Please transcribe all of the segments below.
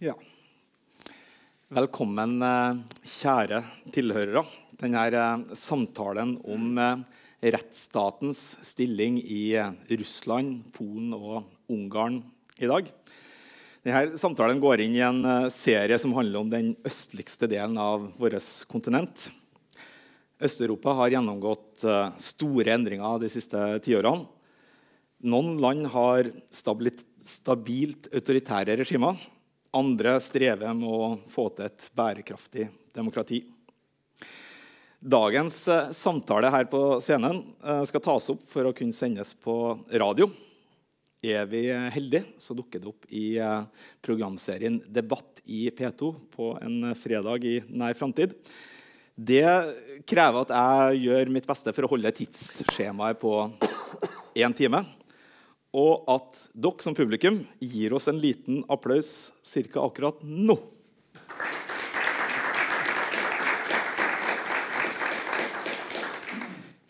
Ja. Velkommen, eh, kjære tilhørere. Denne eh, samtalen om eh, rettsstatens stilling i Russland, Polen og Ungarn i dag. Denne samtalen går inn i en serie som handler om den østligste delen av vårt kontinent. Øst-Europa har gjennomgått store endringer de siste tiårene. Noen land har stabilt, stabilt autoritære regimer. Andre strever med å få til et bærekraftig demokrati. Dagens eh, samtale her på scenen eh, skal tas opp for å kunne sendes på radio. Er vi heldige, så dukker det opp i eh, programserien Debatt i P2 på en fredag i nær framtid. Det krever at jeg gjør mitt beste for å holde tidsskjemaet på én time og at dere som publikum gir oss en liten applaus ca. akkurat nå.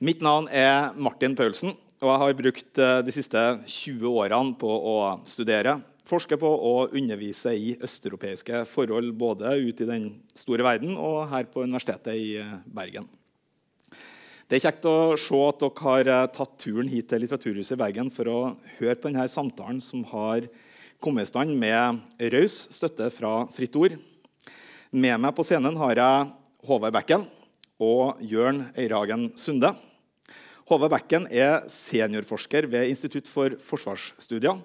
Mitt navn er Martin Paulsen, og jeg har brukt eh, de siste 20 årene på å studere, forske på og undervise i østeuropeiske forhold både ute i den store verden og her på Universitetet i eh, Bergen. Det er kjekt å se at dere har eh, tatt turen hit til Litteraturhuset i Bergen for å høre på denne samtalen som har kommet i stand med raus støtte fra Fritt Ord. Med meg på scenen har jeg Håvard Bekken og Jørn Øyragen Sunde. Håvard Bekken er seniorforsker ved Institutt for forsvarsstudier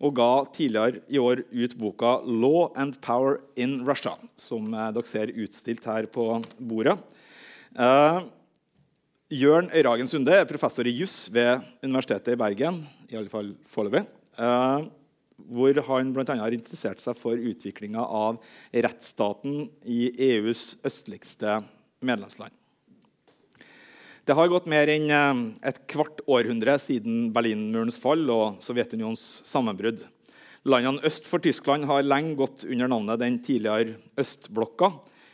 og ga tidligere i år ut boka 'Law and Power in Russia', som eh, dere ser utstilt her på bordet. Eh, Jørn Øyragen Sunde er professor i juss ved Universitetet i Bergen. i alle fall foreløpig, eh, Hvor han bl.a. har interessert seg for utviklinga av rettsstaten i EUs østligste medlemsland. Det har gått mer enn eh, et kvart århundre siden Berlinmurens fall og Sovjetunionens sammenbrudd. Landene øst for Tyskland har lenge gått under navnet den tidligere østblokka,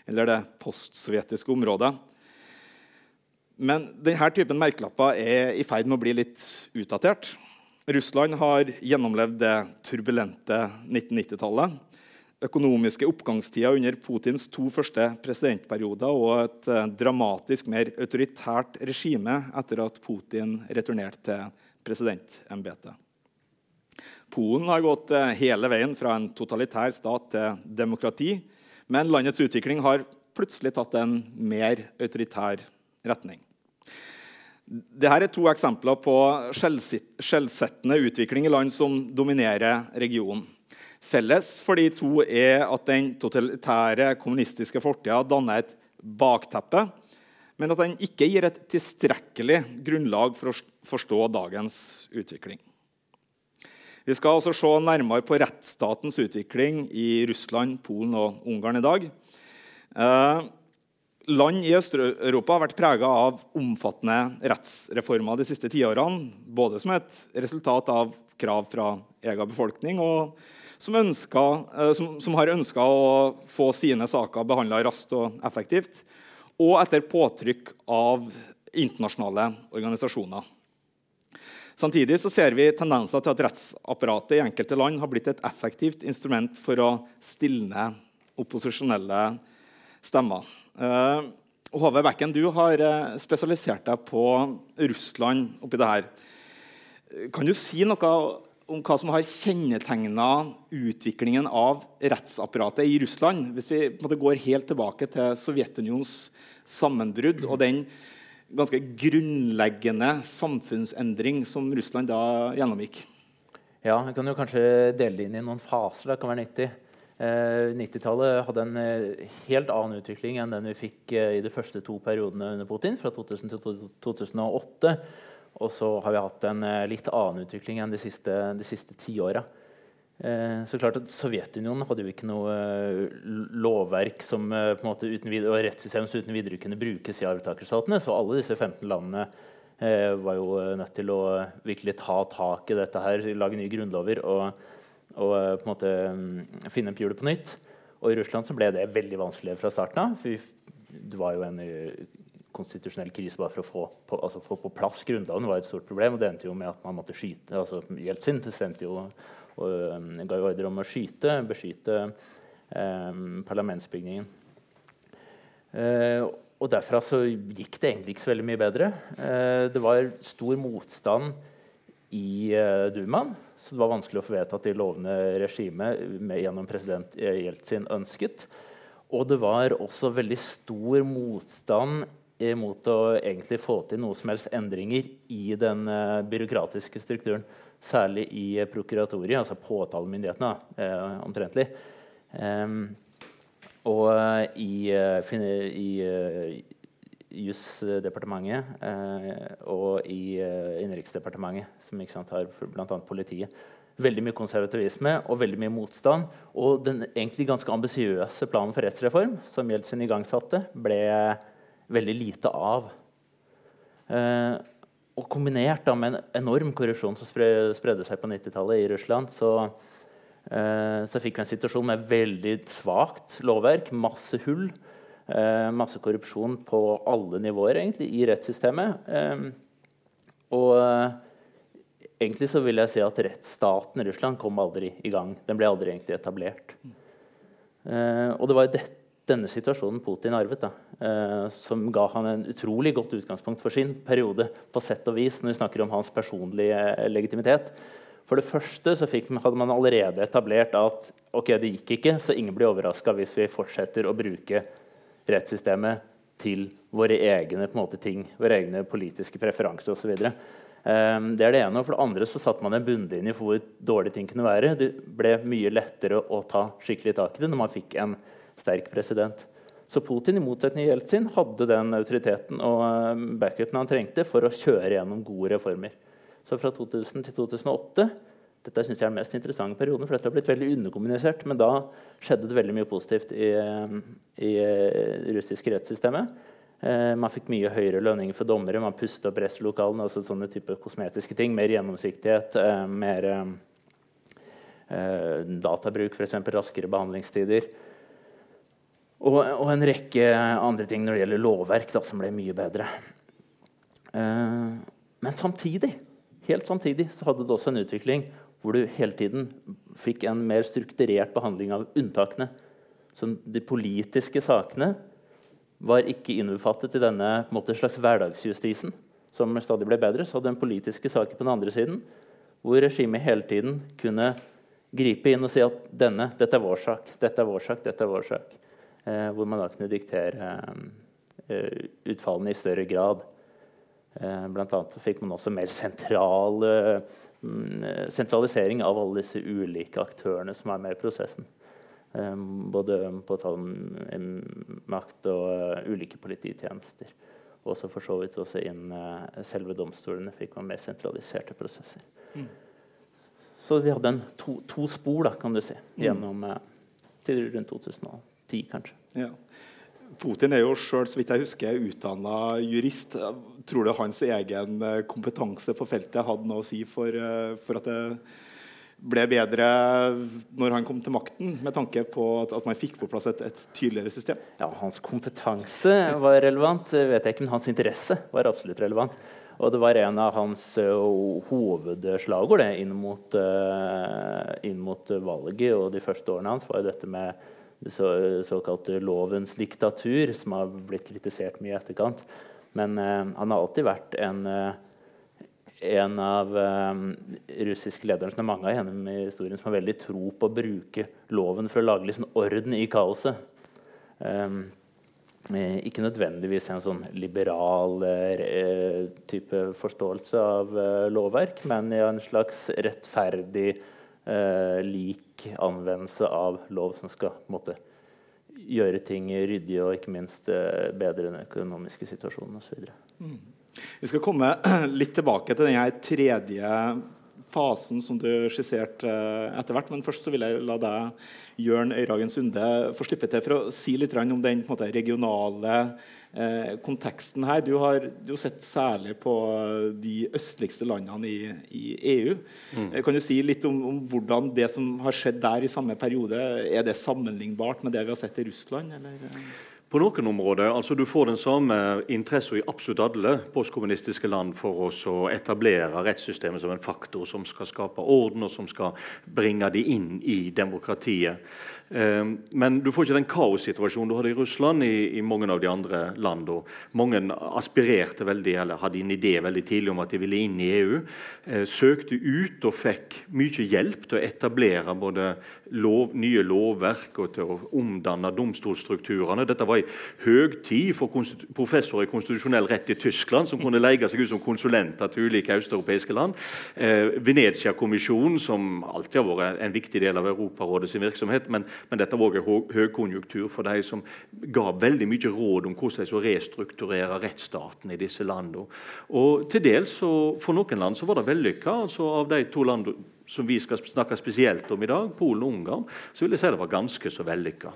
eller det postsovjetiske området. Men denne typen merkelapper er i ferd med å bli litt utdatert. Russland har gjennomlevd det turbulente 1990-tallet. Økonomiske oppgangstider under Putins to første presidentperioder og et eh, dramatisk mer autoritært regime etter at Putin returnerte til presidentembetet. Polen har gått eh, hele veien fra en totalitær stat til demokrati, men landets utvikling har plutselig tatt en mer autoritær retning. Dette er to eksempler på skjellsettende utvikling i land som dominerer regionen. Felles for de to er at den totalitære kommunistiske fortida danner et bakteppe, men at den ikke gir et tilstrekkelig grunnlag for å forstå dagens utvikling. Vi skal også se nærmere på rettsstatens utvikling i Russland, Polen og Ungarn i dag. Land i Øst-Europa har vært prega av omfattende rettsreformer de siste tiårene. Både som et resultat av krav fra egen befolkning og som, ønsket, eh, som, som har ønska å få sine saker behandla raskt og effektivt. Og etter påtrykk av internasjonale organisasjoner. Samtidig ser vi tendenser til at rettsapparatet i enkelte land har blitt et effektivt instrument for å stilne opposisjonelle stemmer. Uh, Håvard Bekken, du har uh, spesialisert deg på Russland oppi det her. Kan du si noe om hva som har kjennetegna utviklingen av rettsapparatet i Russland? Hvis vi måte, går helt tilbake til Sovjetunionens sammenbrudd og den ganske grunnleggende samfunnsendring som Russland da gjennomgikk? Ja, jeg kan jo kanskje dele det inn i noen faser. Det kan være nyttig. 90-tallet eh, hadde en eh, helt annen utvikling enn den vi fikk eh, i de første to periodene under Putin, fra 2000 til 2008. Og så har vi hatt en litt annen utvikling enn de siste, de siste tiåra. Så klart at Sovjetunionen hadde jo ikke noe lovverk som, på en måte uten videre, og rettssystem som uten videre kunne brukes i arvtakerstatene. Så alle disse 15 landene var jo nødt til å virkelig ta tak i dette her, lage nye grunnlover. og og eh, på en måte mm, finne opp hjulet på nytt. Og i Russland så ble det veldig vanskelig fra starten av. for Det var jo en eh, konstitusjonell krise bare for å få på, altså få på plass Grunnloven var et stort problem. og Det endte jo med at man måtte skyte. altså Jeltsin bestemte jo og, um, ga jo ordre om å skyte, beskyte parlamentsbygningen. og derfra så gikk det egentlig ikke så veldig mye bedre. det var stor motstand i Dumaen. Så det var vanskelig å få vedtatt de lovene regimet gjennom president Jeltsin ønsket. Og det var også veldig stor motstand mot å egentlig få til noe som helst endringer i den uh, byråkratiske strukturen. Særlig i prokuratoriet, altså påtalemyndighetene, uh, omtrentlig. Um, og uh, i, i Jusdepartementet eh, og i eh, Innenriksdepartementet, som ikke sant, har bl.a. politiet. Veldig mye konservativisme og veldig mye motstand. Og den egentlig ganske ambisiøse planen for rettsreform som Jeltsin igangsatte, ble veldig lite av. Eh, og kombinert da, med en enorm korrupsjon som spred, spredde seg på 90-tallet i Russland, så, eh, så fikk vi en situasjon med veldig svakt lovverk, masse hull. Eh, masse korrupsjon på alle nivåer egentlig, i rettssystemet. Eh, og eh, egentlig så vil jeg si at rettsstaten i Russland kom aldri i gang. Den ble aldri egentlig etablert. og det var det, denne situasjonen Putin arvet, da, som ga han en utrolig godt utgangspunkt for sin periode, på sett og vis, når vi snakker om hans personlige legitimitet. For det første så fikk, hadde man allerede etablert at ok, det gikk ikke, så ingen blir overraska hvis vi fortsetter å bruke rettssystemet til våre egne måte, ting, våre egne politiske preferanser osv. Ehm, det er det ene. og For det andre så satte man en bunnlinje for hvor dårlige ting kunne være. Det ble mye lettere å ta skikkelig tak i det når man fikk en sterk president. Så Putin i motsetning til Jeltsin hadde den autoriteten og ehm, backupen han trengte for å kjøre gjennom gode reformer. Så fra 2000 til 2008 dette synes jeg er den mest interessante perioden, for dette har blitt veldig underkommunisert. Men da skjedde det veldig mye positivt i, i det russiske rettssystemet. Eh, man fikk mye høyere lønninger for dommere, man pustet opp rettslokalene. altså sånne type kosmetiske ting, Mer gjennomsiktighet, eh, mer eh, databruk, f.eks. raskere behandlingstider. Og, og, en rekke andre ting når det gjelder lovverk, da, som ble mye bedre. Eh, men samtidig, helt samtidig så hadde det også en utvikling hvor du hele tiden fikk en mer strukturert behandling av unntakene. Så de politiske sakene var ikke innbefattet i denne måte, slags hverdagsjustisen, som stadig ble bedre. Så den politiske saker på den andre siden, hvor regimet hele tiden kunne gripe inn og si at denne, dette er vår sak, dette er vår sak, dette er vår sak. Eh, hvor man da kunne diktere eh, utfallene i større grad. Eh, blant annet fikk man også mer sentrale sentralisering av alle disse ulike aktørene som er med i prosessen. Både både påtalemakt og uh, ulike polititjenester. Også for så vidt også innen uh, selve domstolene fikk man mer sentraliserte prosesser. Mm. Så vi hadde to, to spor, da, kan du si, mm. gjennom mm. til rundt 2010, kanskje. Ja. Putin er jo sjøl utdanna jurist. Tror du hans egen eh, kompetanse på feltet hadde noe å si for, eh, for, at det ble bedre når han kom til makten, med tanke på at, at man fikk på plass et, et, tydeligere system? Ja, Hans kompetanse var relevant, vet jeg ikke, men hans interesse var absolutt relevant. Og det var en av hans hovedslagord inn, inn mot valget og de første årene hans var jo dette med så, såkalt lovens diktatur, som har blitt kritisert mye i etterkant. Men eh, han har alltid vært en, eh, en av eh, russiske lederne som er mange har gjennom historien som har veldig tro på å bruke loven for å lage liksom orden i kaoset. Um, ikke nødvendigvis en sånn liberal eh, type forståelse av eh, lovverk, men i en slags rettferdig eh, anvendelse av lov som skal måte, gjøre ting ryddig og ikke minst eh, bedre den økonomiske situasjonen osv. Mm. Vi skal komme litt tilbake til denne tredje fasen som du skisserte eh, etter hvert. Men først så vil jeg la deg, Jørn Øyragen Sunde, få slippe til for å si litt om den måte, regionale eh, konteksten her. Du har, jo sett særlig på de østligste landene i, i EU. Mm. Eh, kan du si litt om, om, hvordan det som har skjedd der i samme periode, er det sammenlignbart med det vi har sett i Russland? Eller? På noen områder. altså Du får den samme interessen i absolutt alle postkommunistiske land for å etablere rettssystemet som en faktor som skal skape orden, og som skal bringe de inn i demokratiet. Ehm, men du får ikke den kaossituasjonen du hadde i Russland i, i mange av de andre landene. Mange aspirerte veldig, eller hadde en idé veldig tidlig om at de ville inn i EU. Eh, søkte ut og fikk mye hjelp til å etablere både lov, nye lovverk og til å omdanne domstolstrukturene. Dette var i høgtid for professorer i konstitusjonell rett i Tyskland, som kunne leie seg ut som konsulenter til ulike østeuropeiske land. Eh, Venezia-kommisjonen, som alltid har vært en viktig del av Europarådets virksomhet, men men dette var også høykonjunktur for de som ga veldig mye råd om hvordan de skulle restrukturere rettsstaten i disse landene. Og til dels For noen land så var det vellykka. Altså av de to landene som vi skal snakke spesielt om i dag, Polen og Ungarn, så vil jeg si det var ganske så vellykka.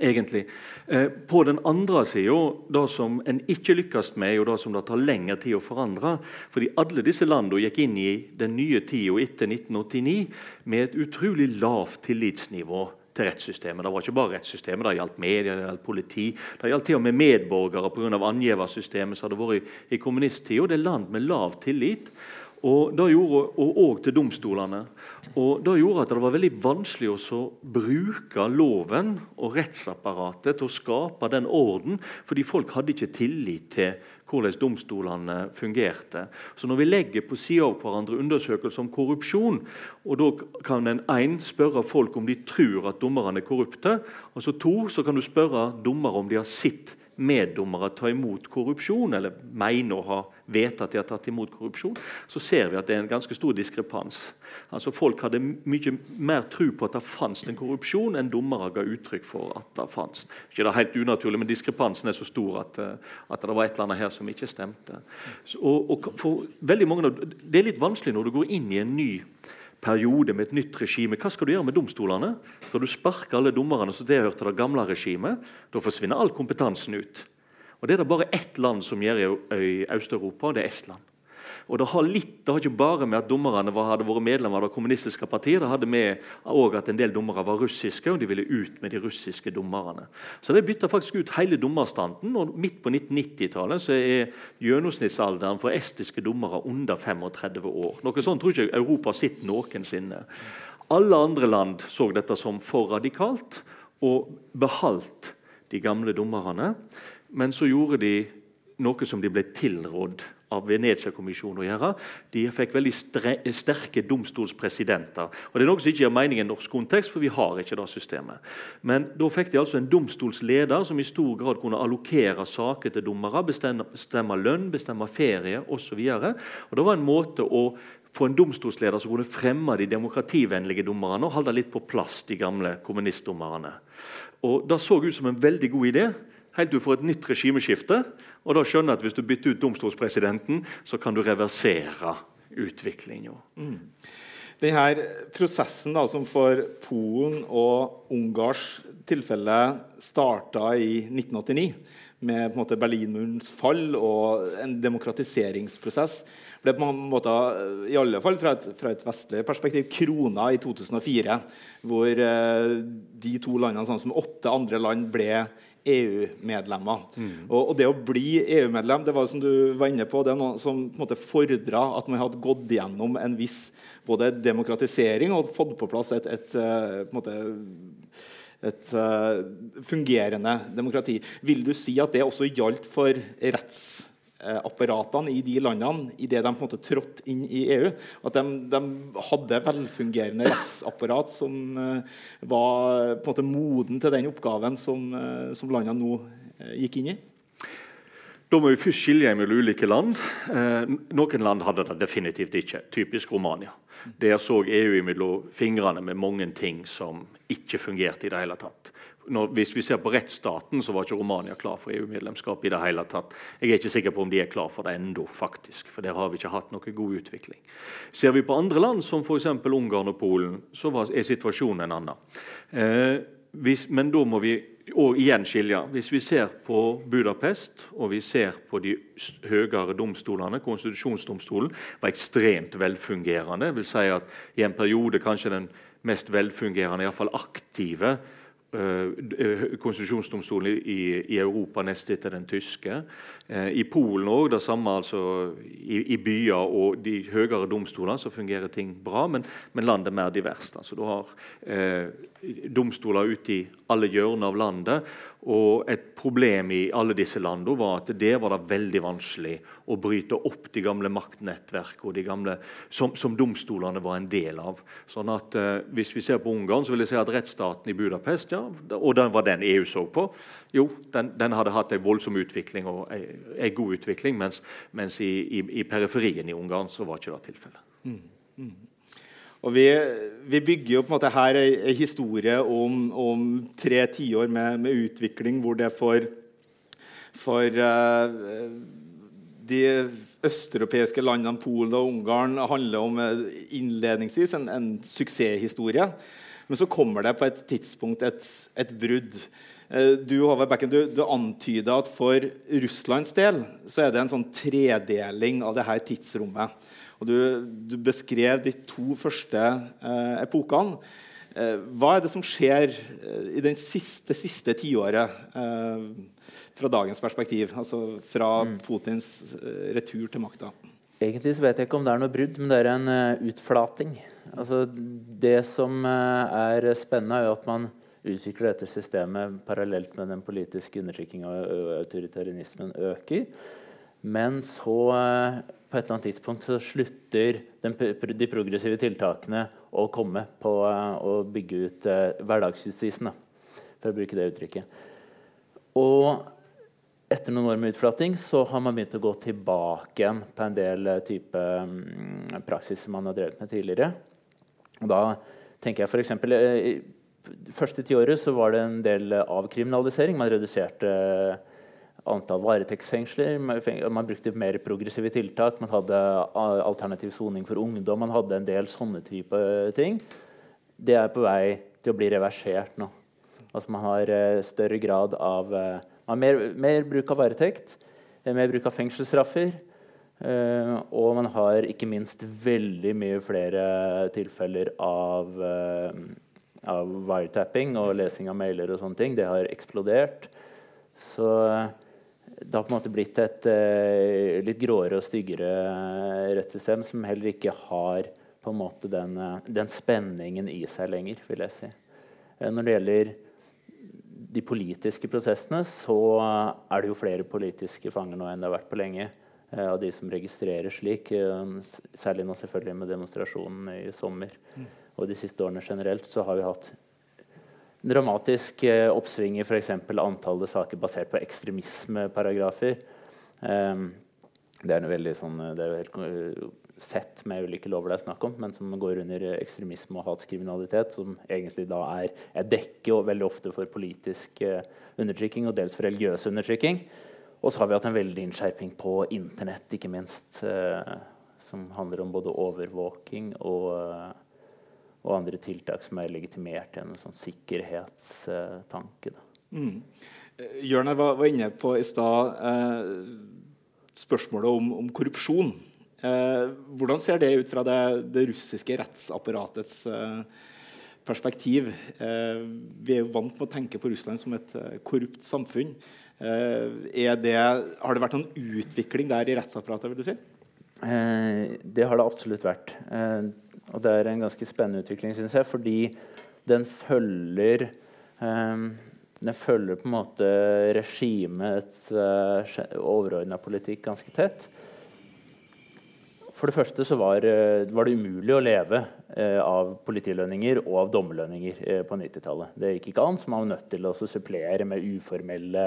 Egentlig. Eh, på den andre sida, det som en ikke lykkes med, og det som det tar lengre tid å forandre fordi Alle disse landene gikk inn i den nye tida etter 1989 med et utrolig lavt tillitsnivå til rettssystemet. Det var ikke bare rettssystemet, det gjaldt media, det gjaldt politi. Det gjaldt til og med medborgere pga. angiversystemet som hadde vært i, i kommunisttida. Det er land med lav tillit. Og det gjorde, og, til domstolene. Og Det gjorde at det var veldig vanskelig å bruke loven og rettsapparatet til å skape den orden, fordi folk hadde ikke tillit til hvordan domstolene fungerte. Så når vi legger på sida av hverandre undersøkelser om korrupsjon, og da kan en én spørre folk om de tror at dommerne er korrupte, og så to så kan du spørre dommere om de har sett meddommere ta imot korrupsjon, eller mener å ha vet at de har tatt imot korrupsjon, så ser vi at det er en ganske stor diskrepans. Altså Folk hadde mye mer tro på at det fantes en korrupsjon, enn dommere ga uttrykk for at det fantes. Ikke det er helt unaturlig, men diskrepansen er så stor at, eh, at, det var et eller annet her som ikke stemte. Og, og for veldig mange, Det er litt vanskelig når du går inn i en ny periode med et nytt regime. Hva skal du gjøre med domstolene? Skal du sparke alle dommerne som tilhørte det gamle regimet? Da forsvinner all kompetansen ut. Og Det er det bare ett land som gjør i Øst-Europa, og det er Estland. Og Det har litt, det har ikke bare med at dommerne var, hadde vært medlemmer av det kommunistiske partiet, det hadde med også at en del dommere var russiske, og de ville ut med de russiske dommerne. Så de bytta faktisk ut hele dommerstanden. og Midt på 1990-tallet så er gjennomsnittsalderen for estiske dommere under 35 år. Noe sånt tror ikke Europa sett noensinne. Alle andre land så dette som for radikalt og beholdt de gamle dommerne. Men så gjorde de noe som de ble tilrådd av Venezia-kommisjonen å gjøre. De fikk veldig sterke domstolspresidenter. Og Det er noe som ikke gir mening i en norsk kontekst, for vi har ikke det systemet. Men da fikk de altså en domstolsleder som i stor grad kunne allokere saker til dommere, bestemme, lønn, bestemme ferie osv. Det var en måte å få en domstolsleder som kunne fremme de demokrativennlige dommerne og holde litt på plass de gamle kommunistdommerne. Og Det så ut som en veldig god idé helt til du får et nytt regimeskifte. Og da skjønner jeg at Hvis du bytter ut domstolspresidenten, så kan du reversere utviklinga. Mm. Denne prosessen da, som for Polen og Ungars tilfelle starta i 1989, med på en måte Berlinmurens fall og en demokratiseringsprosess, ble på en måte, i alle fall fra et, fra et vestlig perspektiv krona i 2004, hvor eh, de to landene sammen som åtte andre land ble EU-medlemmer. Mm. Og, og, det å bli EU-medlem det var som du var inne på, det er noe som på en måte fordra at man hadde gått gjennom en viss både demokratisering og fått på plass et, et, et, eh, på måte, et uh, fungerende demokrati. Vil du si at det også gjaldt for retts apparatene i de landene idet de på en måte trådte inn i EU. At de, de hadde velfungerende rettsapparat som uh, var på en måte moden til den oppgaven som, uh, som landene nå gikk inn i. Da må vi først skille mellom ulike land. noen land hadde det definitivt ikke. Typisk Romania. Der så EU mellom fingrene med mange ting som ikke fungerte i det hele tatt når, hvis vi ser på rettsstaten, så var ikke Romania klar for EU-medlemskap. i det hele tatt. Jeg er ikke sikker på om de er klar for det ennå, faktisk. For der har vi ikke hatt noe god utvikling. Ser vi på andre land, som f.eks. Ungarn og Polen, så var, er situasjonen en annen. Eh, hvis, men da må vi og igjen skilje. Hvis vi ser på Budapest og vi ser på de høyere domstolene, konstitusjonsdomstolen var ekstremt velfungerende. Vil si at I en periode kanskje den mest velfungerende, iallfall aktive konstitusjonsdomstolen i, Europa nest etter den tyske. Uh, I Polen òg, det samme altså i, byer og de høyere domstolene så fungerer ting bra, men, landet er mer diverst. Altså, du har uh, domstoler ute i alle hjørner av landet. Og Et problem i alle disse landene var at det var det veldig vanskelig å bryte opp de gamle maktnettverkene som, som, domstolene var en del av. Sånn at eh, Hvis vi ser på Ungarn, så vil jeg si at rettsstaten i Budapest, ja, og den var den EU så på, jo, den, den hadde hatt en voldsom utvikling og en god utvikling, mens, mens i, i, i, periferien i Ungarn så var ikke det tilfellet. Mm. Mm. Og vi, vi, bygger jo på en måte her en historie om, om tre tiår med, med, utvikling hvor det for, for uh, de østeuropeiske landene Polen og Ungarn handler om uh, innledningsvis en, en, suksesshistorie. Men så kommer det på et tidspunkt et, et brudd. Uh, du Håvard Bekken, du, du antyda at for Russlands del så er det en sånn tredeling av det her tidsrommet. Og du, du beskrev de to første eh, epokene. Eh, hva er det som skjer eh, i det siste, siste tiåret eh, fra dagens perspektiv? Altså fra mm. Putins eh, retur til makta? Egentlig så vet jeg ikke om det er noe brudd, men det er en uh, utflating. Altså, det som uh, er spennende, er jo at man utvikler dette systemet parallelt med den politiske undertrykkinga og autoritarianismen øker. Men så uh, på et eller annet tidspunkt så slutter de progressive tiltakene å komme på uh, å bygge ut uh, hverdagsjustisen, for å bruke det uttrykket. Og etter noen år med utflating så har man begynt å gå tilbake igjen på en del type um, praksis som man har drevet med tidligere. Og da tenker jeg f.eks. Uh, første tiåret så var det en del avkriminalisering. Man reduserte antall varetektsfengsler. Man brukte mer progressive tiltak. Man hadde alternativ soning for ungdom. Man hadde en del sånne type ting. Det er på vei til å bli reversert nå. Altså Man har uh, større grad av uh, man mer, mer, bruk av varetekt, eh, mer bruk av fengselsstraffer. Og man har ikke minst veldig mye flere tilfeller av, av wiretapping og lesing av mailer og sånne ting. Det har eksplodert. Så det har på en måte blitt et uh, litt gråere og styggere eh, rettssystem som heller ikke har på en måte den, uh, den spenningen i seg lenger, vil jeg si. Uh, når det gjelder de politiske prosessene, så er det jo flere politiske fanger nå enn det har vært på lenge. av de som registrerer slik. særlig nå selvfølgelig med demonstrasjonen i sommer. Mm. Og de siste årene generelt så har vi hatt dramatisk eh, oppsving i f.eks. antallet saker basert på ekstremismeparagrafer. Um, det er veldig sånn, det er helt eh, sett med ulike lover det er snakk om, men som går under ekstremisme og hatskriminalitet, som egentlig da er, et dekke veldig ofte for politisk undertrykking og dels for religiøs undertrykking. Og så har vi hatt en veldig innskjerping på Internett, ikke minst, som handler om både overvåking og og andre tiltak som er legitimert gjennom sånn sikkerhetstanke. Mm. Eh, Jørn jeg var, inne på i stad eh, spørsmålet om, om korrupsjon. Eh, hvordan ser det ut fra det, det russiske rettsapparatets eh, perspektiv? Eh, vi er jo vant med å tenke på Russland som et eh, korrupt samfunn. Det, har det vært noen utvikling der i rettsapparatet? vil du si? det har det absolutt vært. Og det er en ganske spennende utvikling, syns jeg, fordi den følger um, den følger på en måte regimets uh, eh, overordna politikk ganske tett. For det første så var, uh, var det umulig å leve uh, av politilønninger og av dommerlønninger uh, på 90-tallet. Det gikk ikke an, så man var nødt til å supplere med uformelle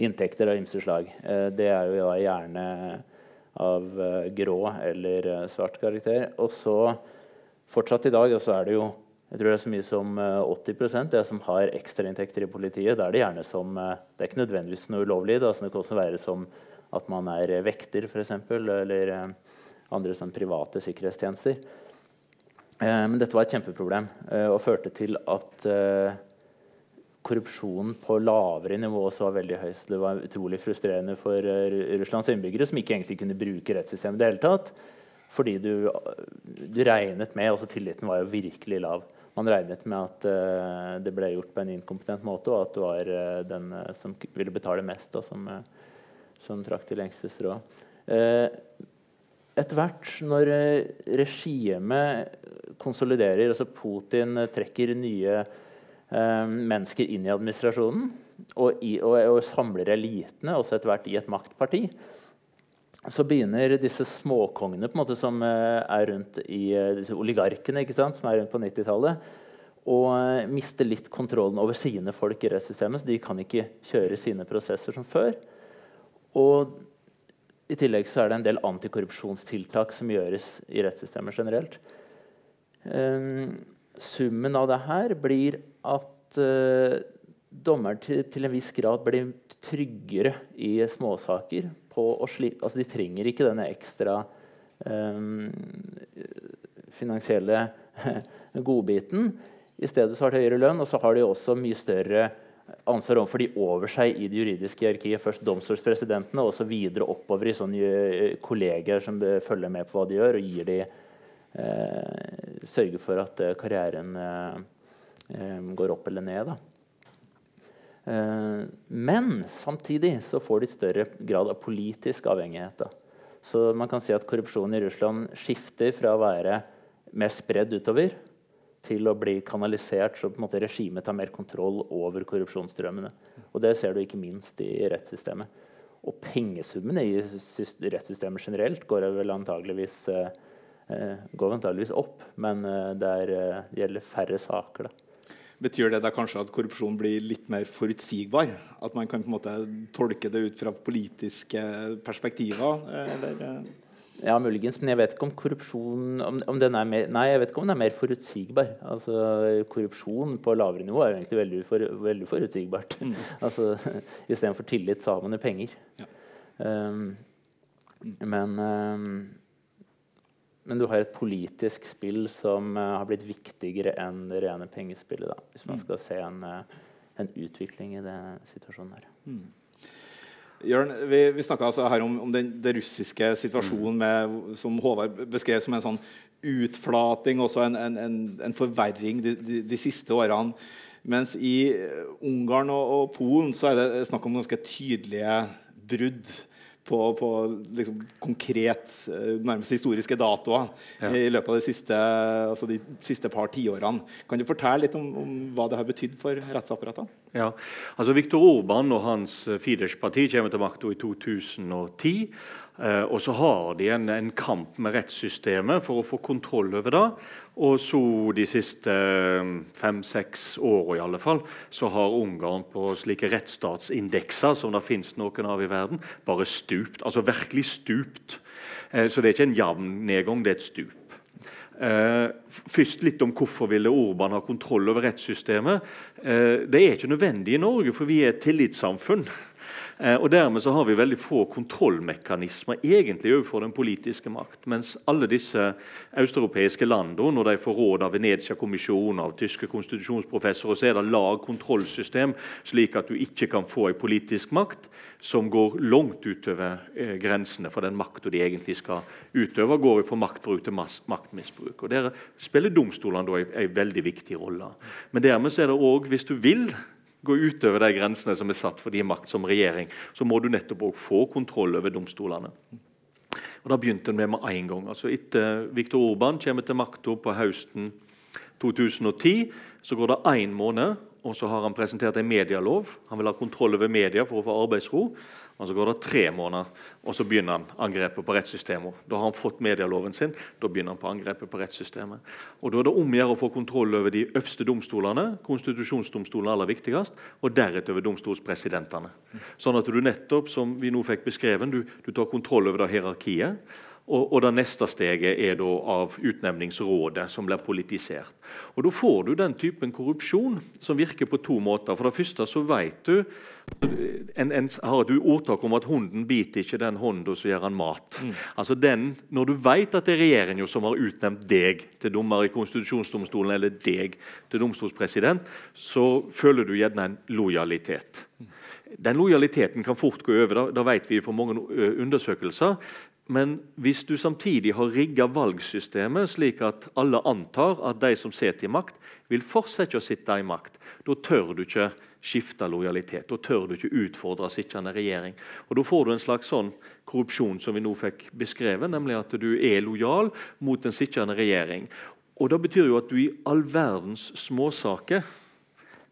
inntekter av ymse slag. det er jo gjerne av grå eller svart karakter. Og så Fortsatt i dag så er det jo jeg tror det er så mye som 80 eh, det som har ekstrainntekter i politiet. Da er det gjerne som eh, Det er ikke nødvendigvis noe ulovlig. Det kan også være som at man er vekter, f.eks., eller eh, andre sånn private sikkerhetstjenester. Men dette var et kjempeproblem og førte til at korrupsjonen på lavere nivå også var veldig høy. Så det var utrolig frustrerende for Russlands innbyggere, som ikke egentlig kunne bruke rettssystemet i det hele tatt. Fordi du, du regnet med altså Tilliten var jo virkelig lav. Man regnet med at uh, det ble gjort på en inkompetent måte, og at det var uh, den uh, som ville betale mest, da, som, som trakk til lengste strå. etter hvert, når regimet konsoliderer, altså Putin trekker nye mennesker inn i administrasjonen og, i, og, og samler elitene, også etter hvert i et maktparti, så begynner disse småkongene måte som eh, er rundt i eh, disse oligarkene sant, som er rundt på 90-tallet, å eh, miste litt kontrollen over sine folk i rettssystemet. Så de kan ikke kjøre sine prosesser som før. Og i tillegg så er det en del antikorrupsjonstiltak som gjøres i rettssystemet generelt. Um, summen av det her blir at uh, dommeren til, til, en viss grad blir tryggere i småsaker altså De trenger ikke denne ekstra um, finansielle godbiten. I stedet så har de høyere lønn, og så har de også mye større ansvar overfor de over seg i det juridiske hierarkiet. Først domstolspresidentene, og så videre oppover i sånne eh, kolleger som følger med på hva de gjør, og gir de eh, sørger for at eh, karrieren eh, går opp eller ned. Da. Eh, men samtidig så får de større grad av politisk avhengighet. Da. Så man kan si at korrupsjonen i Russland skifter fra å være mer spredd utover til å bli kanalisert, så på en måte regimet tar mer kontroll over korrupsjonsstrømmene. Og Det ser du ikke minst i rettssystemet. Og pengesummene i rettssystemet generelt går vel antageligvis, eh, går antageligvis opp, men eh, det gjelder færre saker. da. Betyr det da kanskje at korrupsjon blir litt mer forutsigbar? At man kan på en måte tolke det ut fra politiske perspektiver? Eller? Ja, muligens, men jeg vet ikke om korrupsjon om, om den er mer, Nei, jeg vet ikke om den er mer forutsigbar. Altså, korrupsjon på lavere nivå er jo egentlig veldig, for, veldig forutsigbart. Mm. altså, Istedenfor tillit så har man jo penger. Ja. Um, men um, men du har et politisk spill som uh, har blitt viktigere enn det rene pengespillet. Da, hvis man mm. skal se en, uh, en utvikling i den situasjonen her. Mm. Jørn, vi, vi snakka altså her om, om den, den, russiske situasjonen med, som Håvard beskrev som en sånn utflating, også en, en, en forverring de, de, de, siste årene. Mens i Ungarn og, og Polen så er det snakk om ganske tydelige brudd på, på liksom konkret, eh, nærmest historiske datoer ja. i løpet av de siste, altså de siste par tiårene. Kan du fortelle litt om, om hva det har betydd for rettsapparatet? Ja, altså Viktor Orban og hans Fidesz-parti kommer til makta i 2010. Eh, og så har de en, en, kamp med rettssystemet for å få kontroll over det. Og så de siste eh, fem-seks åra i alle fall, så har Ungarn på slike rettsstatsindekser som det fins noen av i verden, bare stupt. Altså virkelig stupt. Eh, så det er ikke en jevn nedgang, det er et stup. Eh, først litt om hvorfor ville Orban ha kontroll over rettssystemet. Eh, det er ikke nødvendig i Norge, for vi er et tillitssamfunn. Eh, og Dermed så har vi veldig få kontrollmekanismer egentlig overfor den politiske makt. Mens alle disse østeuropeiske landene, når de får råd av Venezia-kommisjonen, av tyske konstitusjonsprofessorer, så er det lag kontrollsystem, slik at du ikke kan få en politisk makt som går langt utover eh, grensene for den makta de egentlig skal utøve. Går fra maktbruk til maktmisbruk. Og Der spiller domstolene en veldig viktig rolle. Men dermed så er det òg, hvis du vil gå utover de grensene som er satt for din makt som regjering, så må du nettopp òg få kontroll over domstolene. Og Da begynte en med med en gang. Altså Etter Viktor Orban kommer til makta på høsten 2010, så går det én måned, og så har han presentert en medielov. Han vil ha kontroll over media for å få arbeidsro. Og Så går det tre måneder, og så begynner han angrepet på rettssystemet. Da har han fått medialoven sin, da begynner han på angrepet på rettssystemet. Og Da er det om å gjøre å få kontroll over de øverste domstolene, konstitusjonsdomstolen aller viktigst, og deretter over domstolspresidentene. Sånn at du nettopp, som vi nå fikk beskrevet, du, du tar kontroll over det hierarkiet. Og, og, det neste steget er da av utnevningsrådet, som blir politisert. Og Da får du den typen korrupsjon som virker på to måter. For det første så vet du en, en, har et ordtak om at 'hunden biter ikke den hånda som gjør han mat'. Mm. Altså den, Når du vet at det er regjeringa som har utnevnt deg til dommer i konstitusjonsdomstolen, eller deg til domstolspresident, så føler du gjerne en lojalitet. Den lojaliteten kan fort gå over. Da vet vi fra mange undersøkelser Men hvis du samtidig har rigga valgsystemet slik at alle antar at de som sitter i makt, vil fortsette å sitte i makt, da tør du ikke skifte lojalitet. Da tør du ikke utfordre sittende regjering. Og Da får du en slags sånn korrupsjon som vi nå fikk beskrevet, nemlig at du er lojal mot den sittende regjering. Og Det betyr jo at du i all verdens småsaker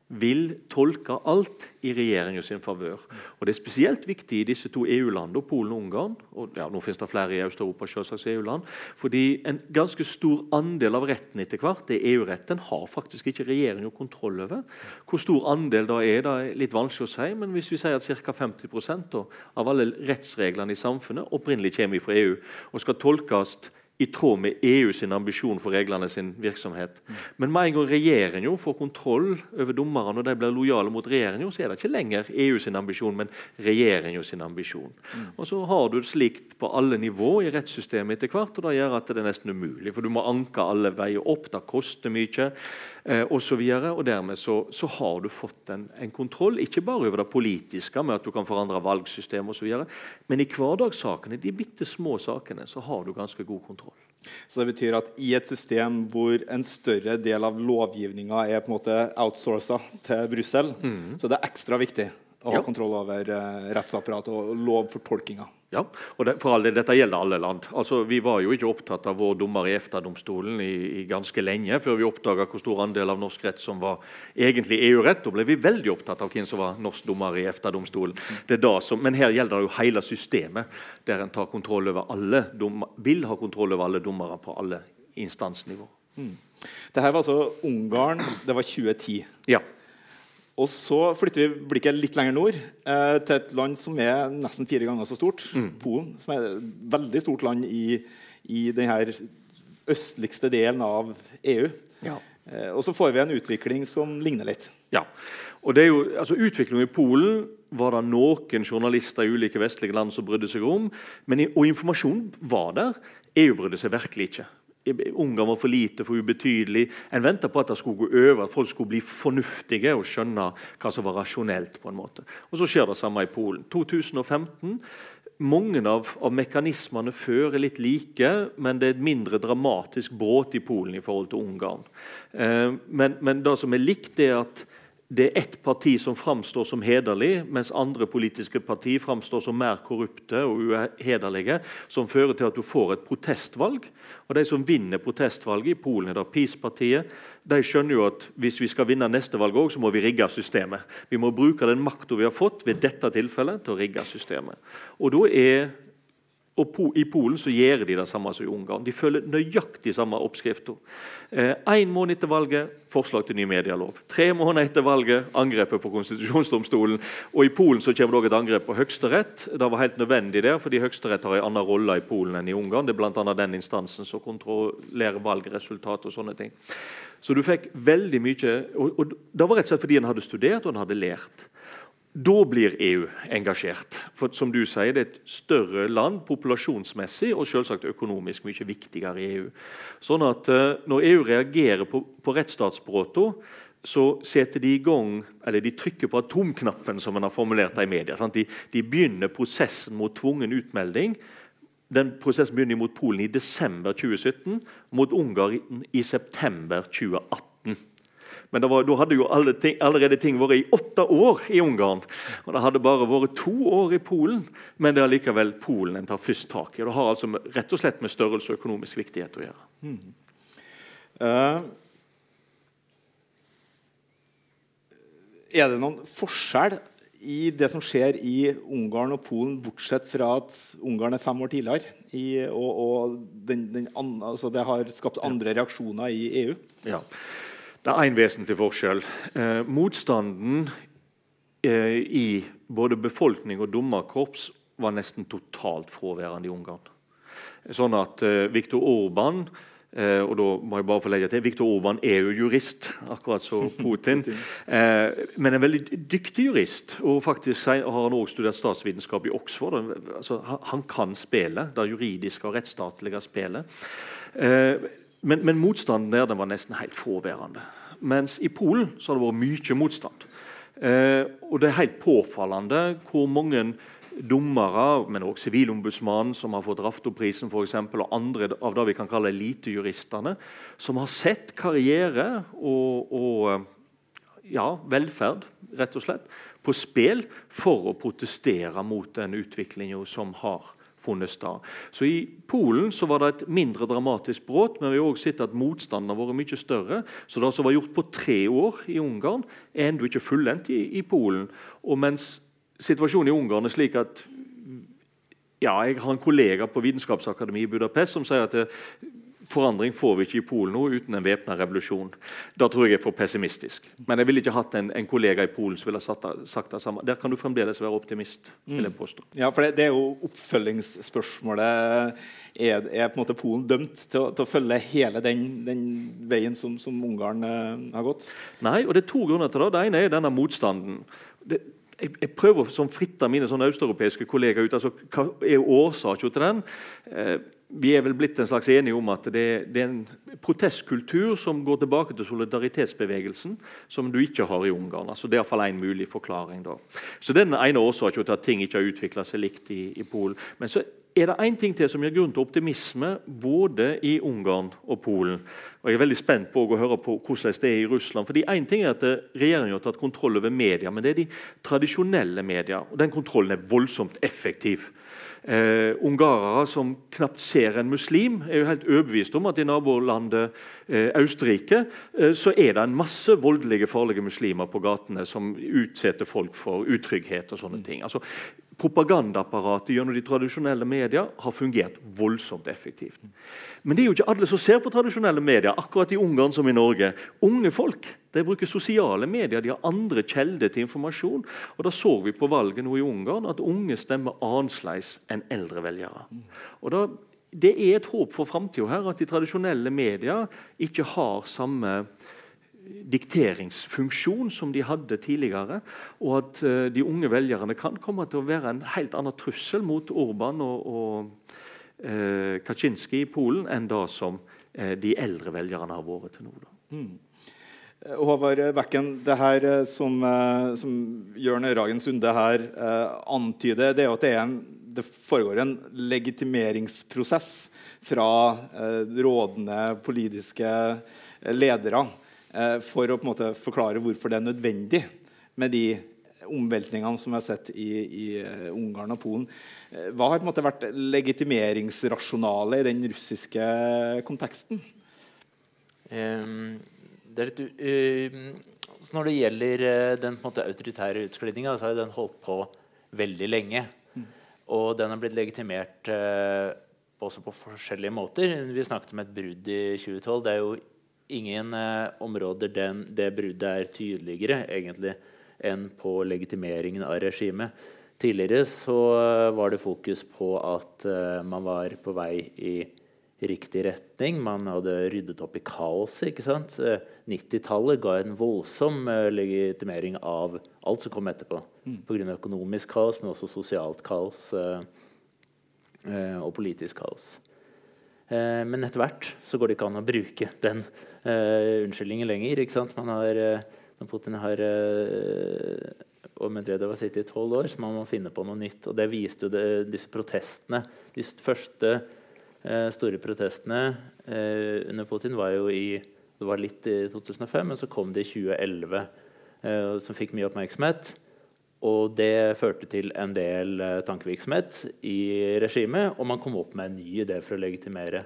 vil tolke alt i regjeringa sin favør. Og Det er spesielt viktig i disse to EU-landene, Polen og Ungarn. og ja, nå finnes det flere i Øst-Europa, EU-land, fordi en ganske stor andel av retten etter hvert, det er EU-retten, har faktisk ikke regjeringa kontroll over. Hvor stor andel da er, det er litt vanskelig å si, men hvis vi sier at ca. 50% av alle rettsreglene i samfunnet opprinnelig kommer fra EU og skal tolkes i tråd med EU sin ambisjon for reglene sin virksomhet. Men med en gang regjeringen får kontroll over dommerne og de blir lojale mot regjeringen, så er det ikke lenger EU sin ambisjon, men regjeringen sin ambisjon. Mm. Og Så har du det slikt på alle nivå i rettssystemet etter hvert, og det gjør at det er nesten umulig. For du må anke alle veier opp, det koster mye osv. Og, og dermed så, så, har du fått en, en, kontroll, ikke bare over det politiske, med at du kan forandre valgsystem osv., men i hverdagssakene, de bitte små sakene, så har du ganske god kontroll. Så det betyr at i et system hvor en større del av lovgivninga er på en måte outsourca til Brussel, mm. så det er ekstra viktig å ha ja. kontroll over uh, rettsapparatet og lovfortolkinga. Ja, og det, for alle, Dette gjelder alle land. Altså, vi var jo ikke opptatt av vår dommer i EFTA-domstolen i, i, ganske lenge før vi oppdaga hvor stor andel av norsk rett som var egentlig EU-rett. Da ble vi veldig opptatt av hvem som var norsk dommer i EFTA-domstolen. Men her gjelder det jo hele systemet, der en tar kontroll over alle dommer, vil ha kontroll over alle dommere på alle instansnivå. Mm. Dette var altså Ungarn. Det var 2010. Ja. Og så flytter vi blikket litt lenger nord, eh, til et land som er nesten fire ganger så stort. Mm. Polen, som er et veldig stort land i, i denne østligste delen av EU. Ja. Eh, og så får vi en utvikling som ligner litt. Ja, og det er jo, altså Utviklingen i Polen var det noen journalister i ulike vestlige land som brydde seg om. Men, og informasjon var der. EU brydde seg virkelig ikke. Ungarn var for lite, for ubetydelig. En venta på at det skulle gå over, at folk skulle bli fornuftige og skjønne hva som var rasjonelt. på en måte. Og Så skjer det samme i Polen. 2015. Mange av, av mekanismene før er litt like, men det er et mindre dramatisk brudd i Polen i forhold til Ungarn. Eh, men, men det som er likt, er at det er ett parti som framstår som hederlig, mens andre politiske parti framstår som mer korrupte og uhederlige, som fører til at du får et protestvalg. Og De som vinner protestvalget i Polen, er da PiS-partiet. De skjønner jo at hvis vi skal vinne neste valg også, så må vi rigge systemet. Vi må bruke den makta vi har fått ved dette tilfellet, til å rigge systemet. Og da er og I Polen så gjør de det samme som i Ungarn. De følger nøyaktig samme oppskrifta. Én eh, måned etter valget forslag til ny medielov. Tre måneder etter valget angrepet på konstitusjonsdomstolen. Og I Polen så kommer det også et angrep på Høyesterett. Det var helt nødvendig der, fordi Høyesterett har en annen rolle i Polen enn i Ungarn. Det er bl.a. den instansen som kontrollerer valgresultat og sånne ting. Så du fikk veldig mye, og, og Det var rett og slett fordi en hadde studert og en hadde lært. Da blir EU engasjert. For som du sier, Det er et større land populasjonsmessig og selvsagt økonomisk mye viktigere i EU. Sånn at uh, Når EU reagerer på, på rettsstatsbruddene, så setter de i gang, eller de trykker på atomknappen, som en har formulert det i media. De, de, begynner prosessen mot tvungen utmelding. Den prosessen begynner mot Polen i desember 2017, mot Ungarn i september 2018. Men var, da hadde jo ting, allerede ting vært i åtte år i Ungarn. Og det hadde bare vært to år i Polen, men det er likevel Polen en tar først tak i. Det har altså med, rett og slett med størrelse og økonomisk viktighet å gjøre. Mm. Uh, er det noen forskjell i det som skjer i Ungarn og Polen, bortsett fra at Ungarn er fem år tidligere, i, og, og den, den, altså det har skapt andre reaksjoner i EU? Ja. Det er én vesentlig forskjell. Eh, motstanden eh, i både befolkning og dommerkorps var nesten totalt fraværende i Ungarn. Sånn at eh, Viktor Orban eh, og da må jeg bare få legge til, Viktor Orban er jo jurist, akkurat som Putin. Eh, men en veldig dyktig jurist. og faktisk har Han også studert statsvitenskap i Oxford. Altså, han, han, kan spille, det juridiske og rettsstatlige spillet. Men, men motstanden der den var nesten helt fraværende. Mens i Polen så har det vært mye motstand. Eh, og det er helt påfallende hvor mange dommere, men også Sivilombudsmannen, som har fått Raftoprisen, for eksempel, og andre av det vi kan kalle elitejuristene, som har sett karriere og, og ja, velferd rett og slett, på spill for å protestere mot den utviklinga som har funnet sted. Så I Polen så var det et mindre dramatisk brudd, men vi har også sett at motstanden har vært mye større. Så det som var gjort på tre år i Ungarn, er ennå ikke fullendt i, i Polen. Og mens situasjonen i Ungarn er slik at ja, Jeg har en kollega på Vitenskapsakademiet i Budapest som sier at det, Forandring får vi ikke i Polen nå uten en væpna revolusjon. Da tror jeg jeg er for pessimistisk. Men jeg ville ikke hatt en, en kollega i Polen som ville sagt det samme. Der kan du fremdeles være optimist. vil jeg påstå. Ja, for det, det er jo oppfølgingsspørsmålet. Er, er, på en måte Polen dømt til til å følge hele den, den veien som, som Ungarn uh, har gått? Nei, og det er to grunner til det. Det ene er denne motstanden. Det, jeg, jeg, prøver å fritte mine sånne østeuropeiske kollegaer ut. altså Hva er årsaken til den? Eh, vi er vel blitt en slags enige om at det, det, er en protestkultur som går tilbake til solidaritetsbevegelsen, som du ikke har i Ungarn. Altså, det er iallfall en mulig forklaring. da. Så den ene årsaken til at ting ikke har utvikla seg likt i, i, Polen. Men så er det én ting til som gir grunn til optimisme både i Ungarn og Polen. Og Jeg er veldig spent på å høre på hvordan det er i Russland. fordi en ting er at Regjeringen har tatt kontroll over media, men det er de tradisjonelle media. og Den kontrollen er voldsomt effektiv. Eh, ungarere som knapt ser en muslim, er jo helt overbevist om at i nabolandet eh, Austerrike eh, så er det en masse voldelige, farlige muslimer på gatene som utsetter folk for utrygghet og sånne ting. Altså, propagandaapparatet gjennom de tradisjonelle media har fungert voldsomt effektivt. Men det er jo ikke alle som ser på tradisjonelle medier, akkurat i Ungarn som i Norge. Unge folk de bruker sosiale medier, de har andre kjelder til informasjon. Og Da så vi på valget nå i Ungarn at unge stemmer annerledes enn eldre velgere. Og da, Det er et håp for framtida her at de tradisjonelle media ikke har samme dikteringsfunksjon som de hadde tidligere. Og at uh, de unge velgerne kan komme til å være en helt annen trussel mot Orban og, og uh, Kaczynski i Polen enn det som uh, de eldre velgerne har vært til nå. Mm. Håvard Bekken, det her som, som Jørn Ragen Sunde her antyder, det er at det, en, det foregår en legitimeringsprosess fra rådende politiske ledere Eh, for å på en måte forklare hvorfor det er nødvendig med de omveltningene som vi har sett i, i uh, Ungarn og Polen. Uh, hva har på en måte vært legitimeringsrasjonalet i den russiske konteksten? Um, det litt, uh, når det gjelder den måte, autoritære utglidninga, så har den holdt på veldig lenge. Mm. Og den har blitt legitimert også på forskjellige måter. Vi snakket om et brudd i 2012. Det er jo ingen eh, områder den, det bruddet er tydeligere egentlig enn på legitimeringen av regimet. Tidligere så eh, var det fokus på at eh, man var på vei i riktig retning. Man hadde ryddet opp i kaoset. ikke sant? Uh, 90-tallet ga en voldsom uh, legitimering av alt som kom etterpå. Mm. Pga. økonomisk kaos, men også sosialt kaos og politisk kaos. Men etter hvert så går det ikke an å bruke den unnskyldningen unnskyldninger lenger. ikke sant? Man har, uh, når Putin har og Medvedev har sittet i tolv år, så man må finne på noe nytt. Og det viste jo det, disse protestene. De første store protestene under Putin var jo i det var litt i 2005, men så kom det i 2011, som fikk mye oppmerksomhet. Og det førte til en del tankevirksomhet i regimet, og man kom opp med en ny idé for å legitimere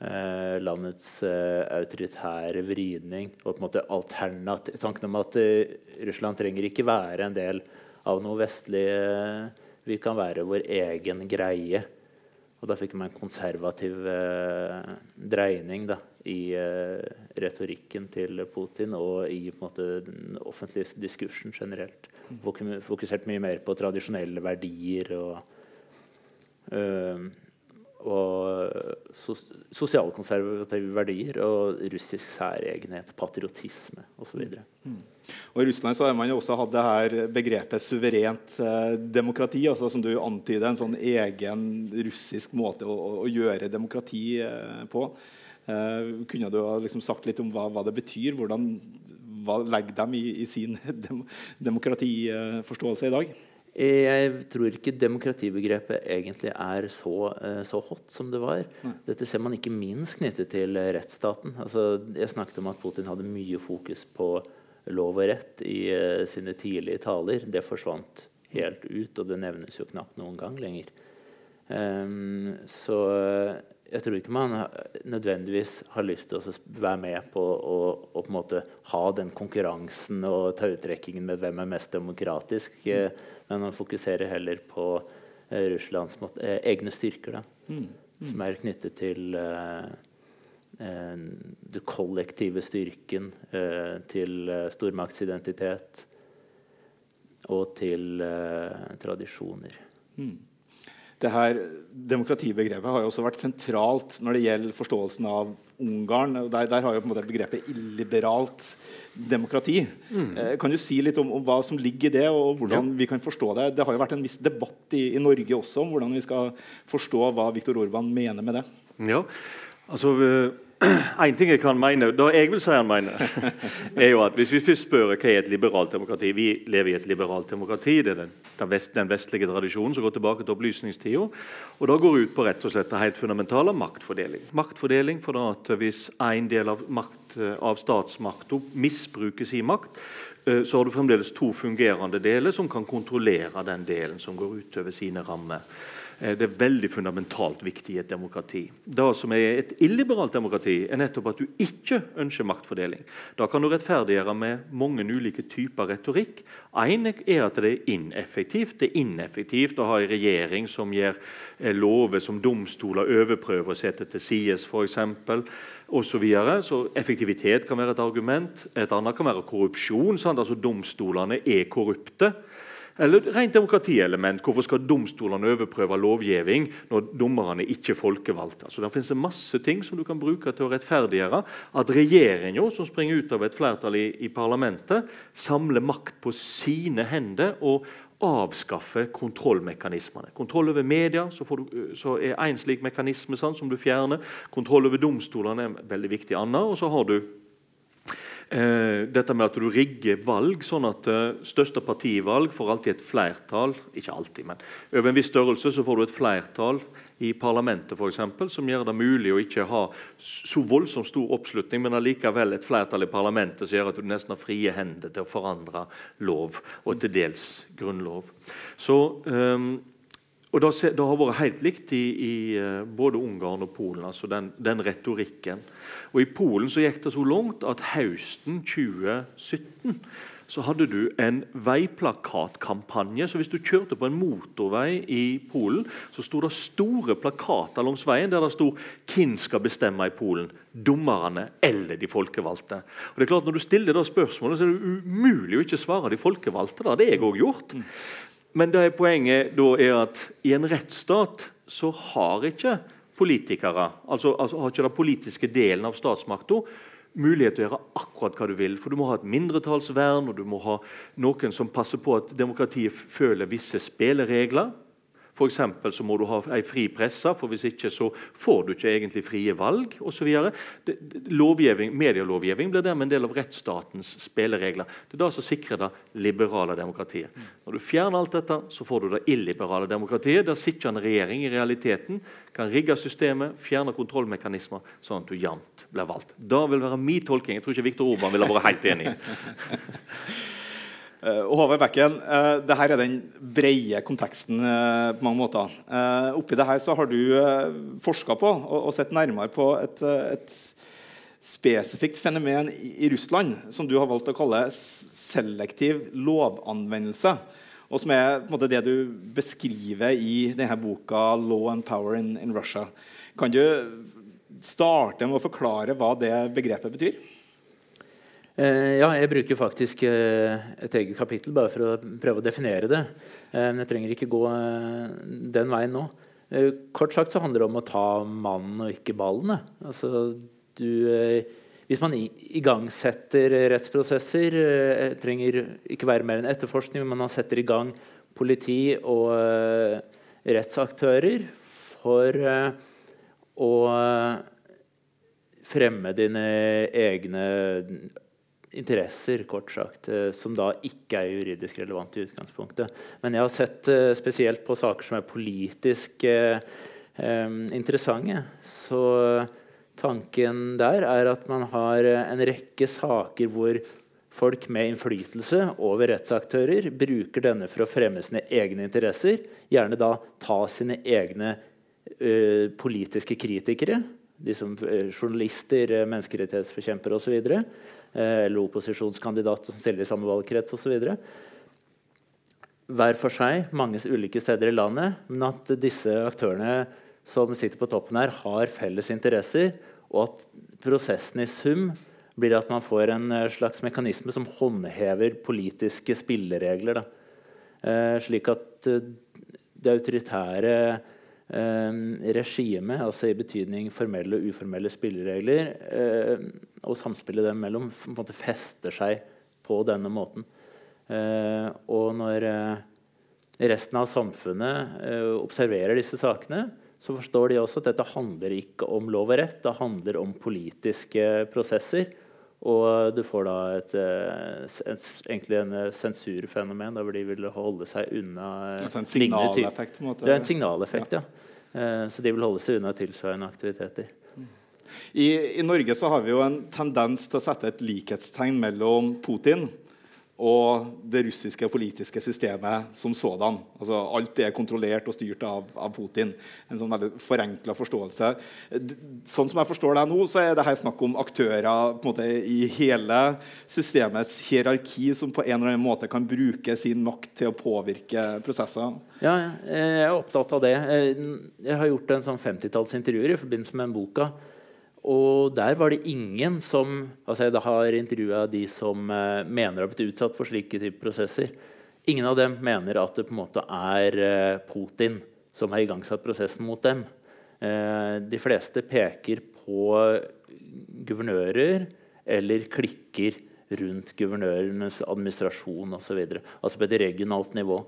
Eh, landets eh, autoritære vridning og på en måte alternativ, tanken om at eh, Russland trenger ikke være en del av noe vestlig. vi kan være vår egen greie. Og da fikk man en konservativ eh, dreining da, i eh, retorikken til Putin og i måte, den offentlige diskursen generelt. Fokusert mye mer på tradisjonelle verdier og øh, og sos sosialkonservative verdier og russisk særegenhet, patriotisme osv. Mm. Og I Russland så har man jo også hatt det her begrepet suverent eh, demokrati. altså Som du antyder, en sånn egen russisk måte å, å gjøre demokrati eh, på. Eh, kunne du ha liksom sagt litt om hva, hva det betyr? Hvordan, hva legger de i, i sin dem, demokratiforståelse i dag? Jeg tror ikke demokratibegrepet egentlig er så, uh, så hot som det var. Nei. Dette ser man ikke minst knyttet til rettsstaten. Altså, jeg snakket om at Putin hadde mye fokus på lov og rett i uh, sine tidlige taler. Det forsvant helt ut, og det nevnes jo knapt noen gang lenger. Um, så jeg tror ikke man nødvendigvis har lyst til å være med på å, å på ha den konkurransen og tautrekkingen med hvem er mest demokratisk. Mm. Men man fokuserer heller på eh, Russlands måte, eh, egne styrker, da, mm. Mm. som er knyttet til eh, eh den kollektive styrken, eh, til eh, stormaktsidentitet og til tradisjoner. Mm det her Demokratibegrepet har jo også vært sentralt når det gjelder forståelsen av Ungarn. Der, der har jo på en måte begrepet illiberalt demokrati. Mm. Eh, kan du si litt om, om, hva som ligger i det, og hvordan ja. vi kan forstå det? Det har jo vært en viss debatt i, i Norge også om hvordan vi skal forstå hva Viktor Orban mener med det. Ja, altså... En ting jeg kan mene, da jeg vil si han mener, er jo at hvis vi først spør hva er et liberalt demokrati Vi lever i et liberalt demokrati. Det er den, den, vest, den vestlige tradisjonen som går tilbake til opplysningstida. Og da går ut på rett og slett det helt fundamentale maktfordeling. Maktfordeling for at Hvis en del av, makt, av statsmakta misbruker sin makt, eh, så har du fremdeles to fungerende deler som kan kontrollere den delen som går utover sine rammer. Eh, det er veldig fundamentalt viktig i et demokrati. Det som er et illiberalt demokrati, er nettopp at du ikke ønsker maktfordeling. Da kan du rettferdiggjøre med mange ulike typer retorikk. Én er at det er ineffektivt. Det er ineffektivt å ha en regjering som gjør eh, lover som domstoler overprøver å sette til side, f.eks. Så, videre. så effektivitet kan være et argument. Et annet kan være korrupsjon. Sant? Altså Domstolene er korrupte. Eller rent demokratielement. Hvorfor skal domstolene overprøve lovgivning når dommerne ikke er folkevalgte? Altså, der finnes det masse ting som du kan bruke til å rettferdiggjøre at regjeringa, som springer ut av et flertall i, i parlamentet, samler makt på sine hender og avskaffe kontrollmekanismene. Kontroll over media så, du, så er en slik mekanisme sånn, som du fjerner. Kontroll over domstolene er en veldig viktig annen. Og så har du Eh, dette med at du rigger valg sånn at eh, største partivalg får alltid et flertall Ikke alltid, men over en viss størrelse så får du et flertall i parlamentet for eksempel, som gjør det mulig å ikke ha så voldsomt stor oppslutning, men allikevel et flertall i parlamentet som gjør at du nesten har frie hender til å forandre lov, og til dels grunnlov. Så eh, og Det har vært helt likt i, i uh, både Ungarn og Polen, altså den, den retorikken. Og I Polen så gikk det så langt at høsten 2017 så hadde du en veiplakatkampanje. Så hvis du kjørte på en motorvei i Polen, så sto det store plakater langs veien der det sto 'Hvem skal bestemme i Polen?' Dommerne eller de folkevalgte. Og det er klart Når du stiller det spørsmålet, så er det umulig å ikke svare de folkevalgte. Da. Det har jeg òg gjort. Men det er poenget da er at i en rettsstat så har ikke politikere, altså, altså har ikke den politiske delen av statsmakta, mulighet til å gjøre akkurat hva du vil. For du må ha et mindretallsvern, og du må ha noen som passer på at demokratiet føler visse spilleregler. For så må du ha ei fri presse, for hvis ikke så får du ikke egentlig frie valg osv. Medielovgivning blir dermed en del av rettsstatens spilleregler. Det er det som sikrer det liberale demokratiet. Når du fjerner alt dette, så får du det illiberale demokratiet, der sittende regjering i realiteten kan rigge systemet, fjerne kontrollmekanismer, sånn at du jevnt blir valgt. Det vil være min tolking. Jeg tror ikke Viktor Orban ville vært helt enig. Uh, Håvard Bekken, uh, det her er den brede konteksten uh, på mange måter. Oppi det her så har du forska på og, sett nærmere på et, et spesifikt fenomen i, Russland som du har valgt å kalle selektiv lovanvendelse. Og som er måte, det du beskriver i denne boka 'Law and Power in, in Russia'. Kan du starte med å forklare hva det begrepet betyr? Eh, ja, jeg bruker faktisk eh, et eget kapittel bare for å prøve å definere det. Eh, men jeg trenger ikke gå den veien nå. Kort sagt så handler det om å ta mannen og ikke ballene. Altså, du, hvis man igangsetter rettsprosesser, trenger ikke være mer enn etterforskning, men man setter i gang politi og rettsaktører for å fremme dine egne interesser, kort sagt, eh, som da ikke er juridisk relevante i utgangspunktet. Men jeg har sett eh, spesielt på saker som er politisk eh, interessante. Så tanken der er at man har en rekke saker hvor folk med innflytelse over rettsaktører bruker denne for å fremme sine egne interesser. Gjerne da ta sine egne ø, politiske kritikere, de som uh, journalister, menneskerettighetsforkjempere osv. Eh, eller opposisjonskandidater som stiller i samme valgkrets osv. Hver for seg, mange ulike steder i landet, men at disse aktørene som sitter på toppen her, har felles interesser, og at prosessen i sum blir at man får en eh, slags mekanisme som håndhever politiske spilleregler. Eh, slik at eh, det autoritære eh, regimet, altså i betydning formelle og uformelle spilleregler, eh, og samspillet dem mellom måte fester seg på denne måten. Eh, og når eh, resten av samfunnet eh, observerer disse sakene, så forstår de også at dette handler ikke om lov og rett, det handler om politiske prosesser. Og du får da et, et, et, egentlig en sensurfenomen der hvor de vil holde seg unna altså en signaleffekt? på en måte? Det er en signaleffekt, ja. ja. Eh, så de vil holde seg unna tilsvarende aktiviteter. I, I, Norge så har vi jo en tendens til å sette et likhetstegn mellom Putin og det russiske politiske systemet som sådan. Altså, alt er kontrollert og styrt av, av Putin. En sånn veldig forenkla forståelse. Sånn som jeg forstår deg nå, så er det her snakk om aktører måte, i hele systemets hierarki som på en eller annen måte kan bruke sin makt til å påvirke prosesser. Ja, jeg er opptatt av det. Jeg har gjort en sånn 50-tallsintervjuer i forbindelse med en boka. Og der var det ingen som altså Jeg har intervjua de som mener mener har blitt utsatt for slike typer prosesser. Ingen av dem mener at det på en måte er uh, Putin som har igangsatt prosessen mot dem. Uh, de fleste peker på guvernører eller klikker rundt guvernørenes administrasjon osv. Altså på et regionalt nivå.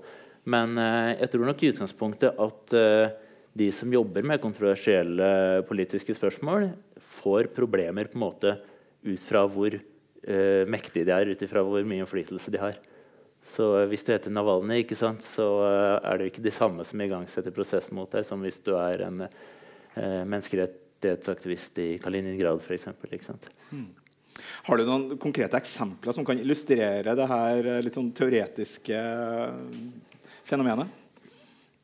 Men jeg tror nok i utgangspunktet at de som jobber med kontroversielle politiske spørsmål, får problemer på en måte ut fra hvor uh, mektige de er, ut fra hvor mye innflytelse de har. Så hvis du heter Navalny, sant, så uh, er det ikke de samme som igangsetter prosessen mot deg, som hvis du er en uh, menneskerettighetsaktivist i Kaliningrad f.eks. Mm. Har du noen konkrete eksempler som kan illustrere det her litt sånn teoretiske fenomenet?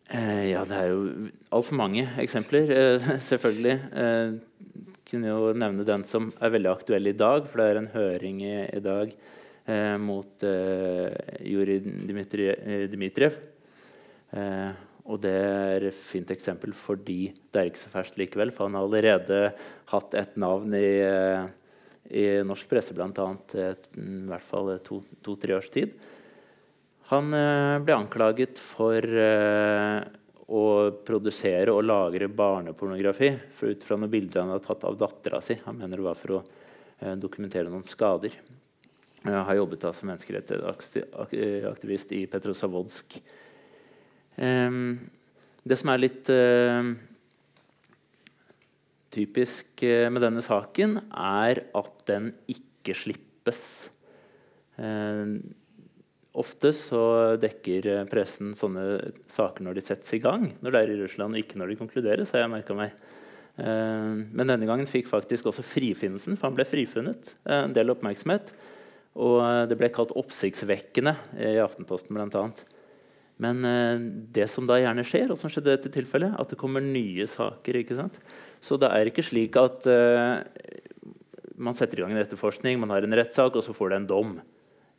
Eh, ja, det er jo altfor mange eksempler, eh, selvfølgelig. Eh, kunne jo nevne den som er veldig aktuell i dag, for det er en høring i, i dag eh, mot eh, Juri Dmitrijev. Eh, og det er et fint eksempel fordi det er ikke så ferskt likevel. For han har allerede hatt et navn i, i norsk presse, bl.a. i hvert fall to-tre to, års tid. Han eh, ble anklaget for eh, å produsere og lagre barnepornografi ut fra noen bilder han hadde tatt av dattera si. Han mener det var for å eh, dokumentere noen skader. Jeg har jobbet da som menneskerettighetsaktivist i Petrosavodsk. Det som er litt typisk med denne saken, er at den ikke slippes. Ofte så dekker eh, pressen sånne saker når de settes i gang, når det er i Russland, og ikke når de konkluderes. har jeg meg. Eh, men denne gangen fikk faktisk også frifinnelsen, for han ble frifunnet, eh, en del oppmerksomhet. Og det ble kalt oppsiktsvekkende i Aftenposten bl.a. Men det som da gjerne skjer, og som skjedde i dette tilfellet, at det kommer nye saker. ikke sant? Så det er ikke slik at man setter i gang en etterforskning, man har en rettssak, og så får det en dom.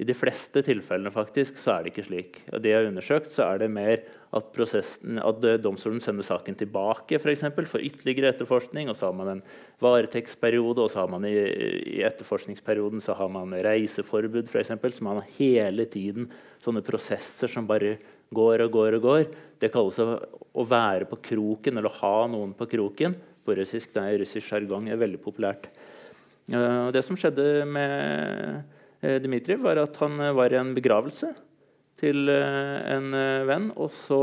I de fleste tilfellene faktisk, så er det ikke slik. Og det jeg har undersøkt, så er det mer at, at domstolen sender saken tilbake for, eksempel, for ytterligere etterforskning. og Så har man en varetektsperiode, og så har man i, i etterforskningsperioden så har man reiseforbud. For eksempel, så man har hele tiden sånne prosesser som bare går og går og går. Det kalles å, være på kroken, eller å ha noen på kroken. På russisk, det er russisk sjargong er veldig populært. Uh, det som skjedde med Eh, Dmitrijev, var at han eh, var i en begravelse til eh, en venn. Og så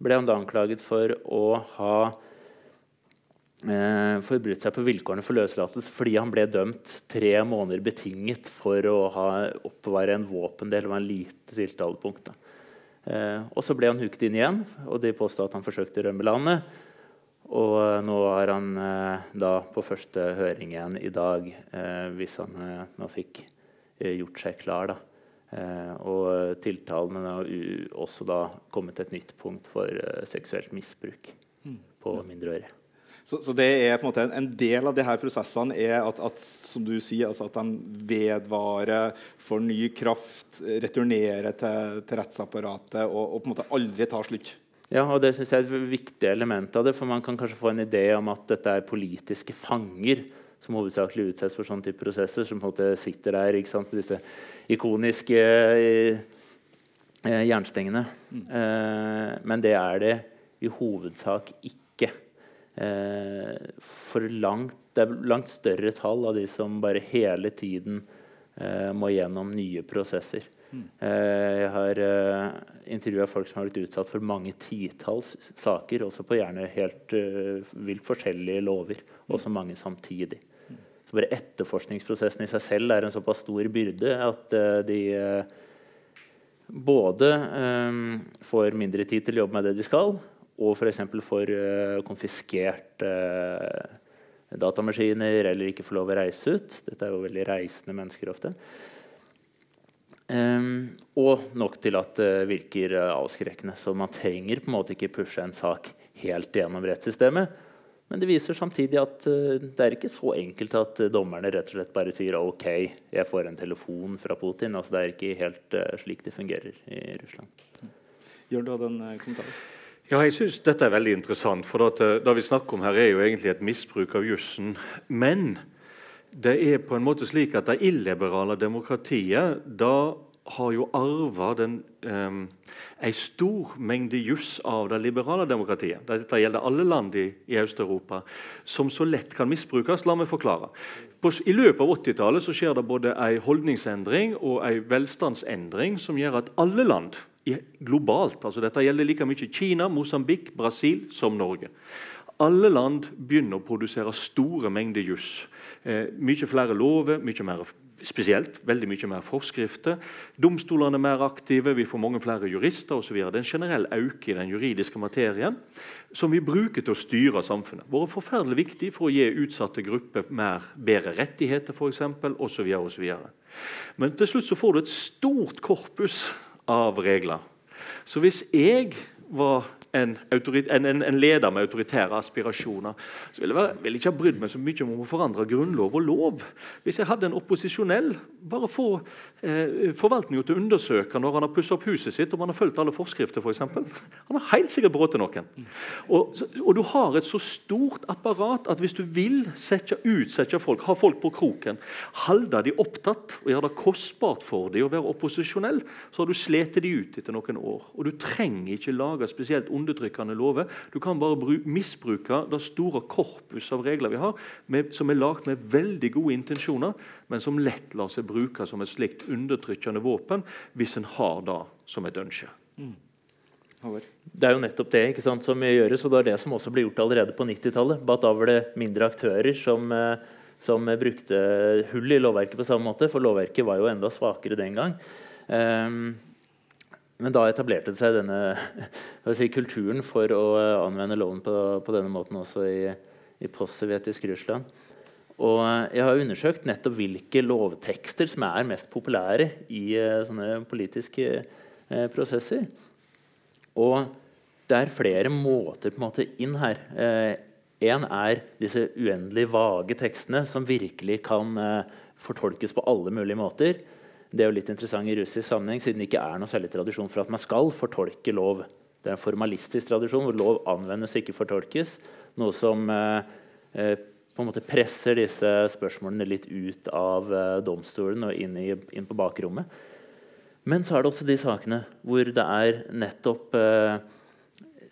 ble han da anklaget for å ha eh, forbrutt seg på vilkårene for løslatelse fordi han ble dømt tre måneder betinget for å ha, oppbevare en våpendel. Det var en lite tiltalepunkt. Eh, og så ble han huket inn igjen, og de påstod at han forsøkte å rømme landet. Og eh, nå er han eh, da på første høring igjen i dag, eh, hvis han eh, nå fikk gjort seg klar. da. Eh, og tiltalene har også da kommet til et nytt punkt for uh, seksuelt misbruk mm. på mindreårige. Så, så, det er på en måte en, del av de her prosessene er at, at som du sier, altså at de vedvarer, får ny kraft, returnerer til, til rettsapparatet og, og, på en måte aldri tar slutt. Ja, og det synes jeg er et viktig element av det. For man kan kanskje få en idé om at dette er politiske fanger som hovedsakelig utsettes for sånne type prosesser, som på en måte sitter der ikke sant, med disse ikoniske eh, eh, jernstengene. Mm. Eh, men det er det i hovedsak ikke. Eh, for langt, det er langt større tall av de som bare hele tiden eh, må gjennom nye prosesser. Mm. Eh, jeg har uh, intervjua folk som har blitt utsatt for mange titalls saker, også på gjerne helt vilt forskjellige lover, også mm. mange samtidig. Så bare etterforskningsprosessen i seg selv er en såpass stor byrde at uh, de uh, både um, får mindre tid til å jobbe med det de skal, og f.eks. får konfiskert datamaskiner eller ikke får lov å reise ut. Dette er jo veldig reisende mennesker ofte. Um, og nok til at det virker avskrekkende. Så man trenger på en måte ikke pushe en sak helt gjennom rettssystemet. Men det viser samtidig at uh, det er ikke så enkelt at uh, dommerne rett og slett bare sier OK, jeg får en telefon fra Putin. Altså, det er ikke helt uh, slik det fungerer i Russland. Gjør du den kommentaren? kommentar? Ja, jeg synes Dette er veldig interessant. for at, Det vi snakker om her, er jo egentlig et misbruk av jussen. Men det er på en måte slik at det illiberale demokratiet da har jo arva um, en stor mengde juss av det liberale demokratiet. Dette gjelder alle land i, i Øst-Europa, som så lett kan misbrukes. La meg forklare. På, I løpet av 80-tallet skjer det både en holdningsendring og en velstandsendring som gjør at alle land globalt altså Dette gjelder like mye Kina, Mosambik, Brasil som Norge. Alle land begynner å produsere store mengder juss. Eh, mye flere lover, mye mer spesielt veldig mye mer forskrifter. Domstolene er mer aktive, vi får mange flere jurister osv. Det er en generell økning i den juridiske materien som vi bruker til å styre samfunnet. Det Vært forferdelig viktig for å gi utsatte grupper mer, bedre rettigheter f.eks. osv. Men til slutt så får du et stort korpus av regler. Så hvis jeg var en, en, en, leder med autoritære aspirasjoner, så ville jeg vil ikke ha brydd meg så mye om å forandre grunnlov og lov. Hvis jeg hadde en opposisjonell, bare få eh, forvaltninga til å undersøke når han har pussa opp huset sitt, om han har fulgt alle forskrifter, f.eks. For han har helt sikkert brutt noen. Og, og, du har et så stort apparat at hvis du vil sette, utsette folk, ha folk på kroken, holde de opptatt og gjøre det kostbart for dem å være opposisjonell, så har du slitt de ut etter noen år. Og du trenger ikke lage spesielt undertrykkende lover. Du kan bare misbruke det store korpus av regler vi har, med, som er lagd med veldig gode intensjoner, men som lett lar seg bruke som et slikt undertrykkende våpen hvis en har det som et ønske. Mm. Det er jo nettopp det ikke sant, som gjøres, og det er det som også ble gjort allerede på 90-tallet. Da var det mindre aktører som, eh, som, brukte hull i lovverket på samme måte, for lovverket var jo enda svakere den gang. Um, men da etablerte det seg denne si, kulturen for å eh, anvende loven på, på denne måten også i, i postsovjetisk Russland. Og eh, jeg har undersøkt nettopp hvilke lovtekster som er mest populære i uh, sånne politiske eh, prosesser. Og det er flere måter på en måte inn her. Én eh, er disse uendelig vage tekstene som virkelig kan fortolkes på alle mulige måter. Det er jo litt interessant i russisk sammenheng, siden det ikke er noe særlig tradisjon for at man skal fortolke lov. Det er en formalistisk tradisjon hvor lov anvendes og ikke fortolkes. Noe som eh, eh, på en måte presser disse spørsmålene litt ut av eh, domstolen og inn, i, inn, på bakrommet. Men så er det også de sakene hvor det er nettopp eh,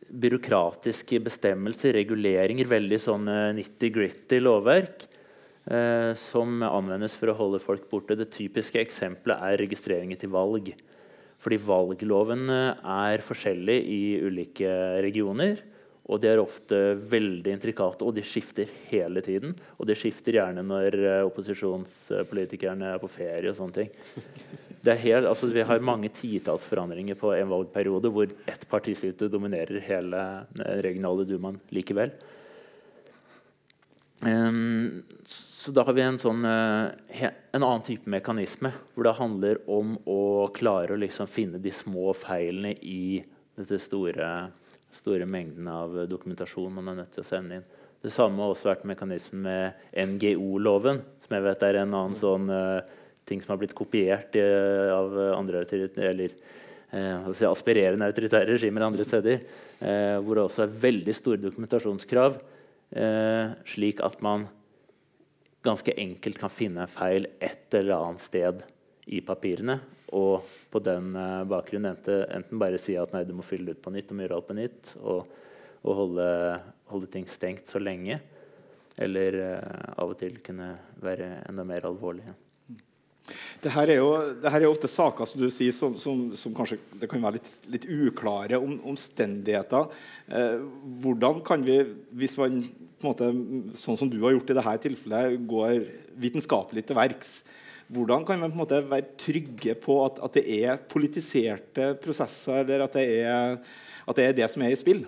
byråkratiske bestemmelser, reguleringer, veldig sånn nitty-gritty lovverk eh, som anvendes for å holde folk borte. Det typiske eksempelet er registreringer til valg. Fordi valgloven eh, er forskjellig i ulike regioner. Og de er ofte veldig intrikate, og de skifter hele tiden. Og de skifter gjerne når uh, opposisjonspolitikerne er på ferie og sånne ting. Helt, altså, vi har mange titalls forandringer på en valgperiode hvor ett partiside dominerer hele regionale dumaen likevel. Um, så da har vi en, sånn, uh, en annen type mekanisme hvor det handler om å klare å liksom finne de små feilene i dette store store mengden av dokumentasjon man er nødt til å sende inn. Det samme har også vært mekanismen med NGO-loven, som jeg vet er en annen sånn uh, ting som har blitt kopiert i, av andre eller uh, si, aspirerende autoritære regimer andre steder. hvor det også er veldig store dokumentasjonskrav, slik at man ganske enkelt kan finne en feil et eller annet sted i papirene. Og på den uh, bakgrunn enten, bare si at nei, du må fylle det ut på nytt og gjøre alt på nytt, og, og holde, holde, ting stengt så lenge. Eller uh, av og til kunne være enda mer alvorlige. Det her er jo, det her er ofte saker som du sier, som, som, som kanskje det kan være litt, litt uklare om, omstendigheter. Eh, hvordan kan vi, hvis man på en måte, sånn som du har gjort i dette tilfellet, går vitenskapelig til verks, hvordan kan man på en måte være trygge på at, at det er politiserte prosesser, eller at det, er, at det, er, det som er i spill?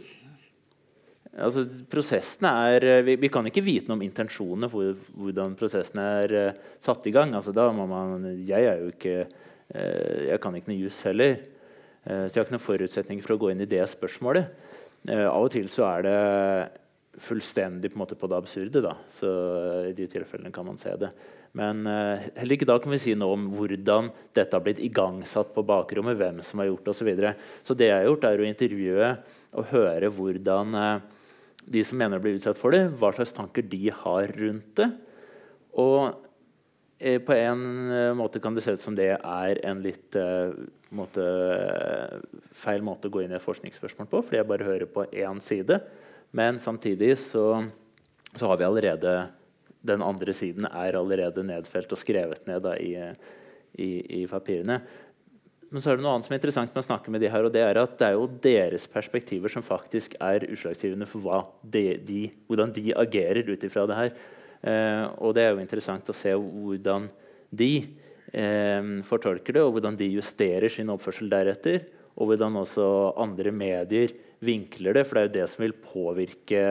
Altså, prosessene er, vi, vi, kan ikke vite noe om intensjonene for hvordan prosessene er uh, satt i gang. Altså, da må man, jeg er jo ikke uh, jeg kan ikke noe jus heller. Uh, så jeg har ikke noen forutsetning for å gå inn i det spørsmålet. av og til så er det fullstendig på, måte, på det absurde. Da. Så I de tilfellene kan man se det. Men heller ikke da kan vi si noe om hvordan dette har blitt igangsatt på bakrommet. hvem som har gjort det og Så, videre. så det jeg har gjort, er å intervjue og høre hvordan de som mener å bli utsatt for det, hva slags tanker de har rundt det. Og uh, på en måte kan det se ut som det er en litt måte, feil måte å gå inn i et forskningsspørsmål på, fordi jeg bare hører på én side. Men samtidig så, så, har vi allerede Den andre siden er allerede nedfelt og skrevet ned da, i, i, i, papirene. Men så er det noe annet som er interessant med å snakke med de her, og det er at det er jo deres perspektiver som faktisk er utslagsgivende for de, de, hvordan de agerer ut ifra det her. Eh, og det er jo interessant å se hvordan de eh, fortolker det, og hvordan de justerer sin oppførsel deretter. Og hvordan også andre medier vinkler det. For det er jo det som vil påvirke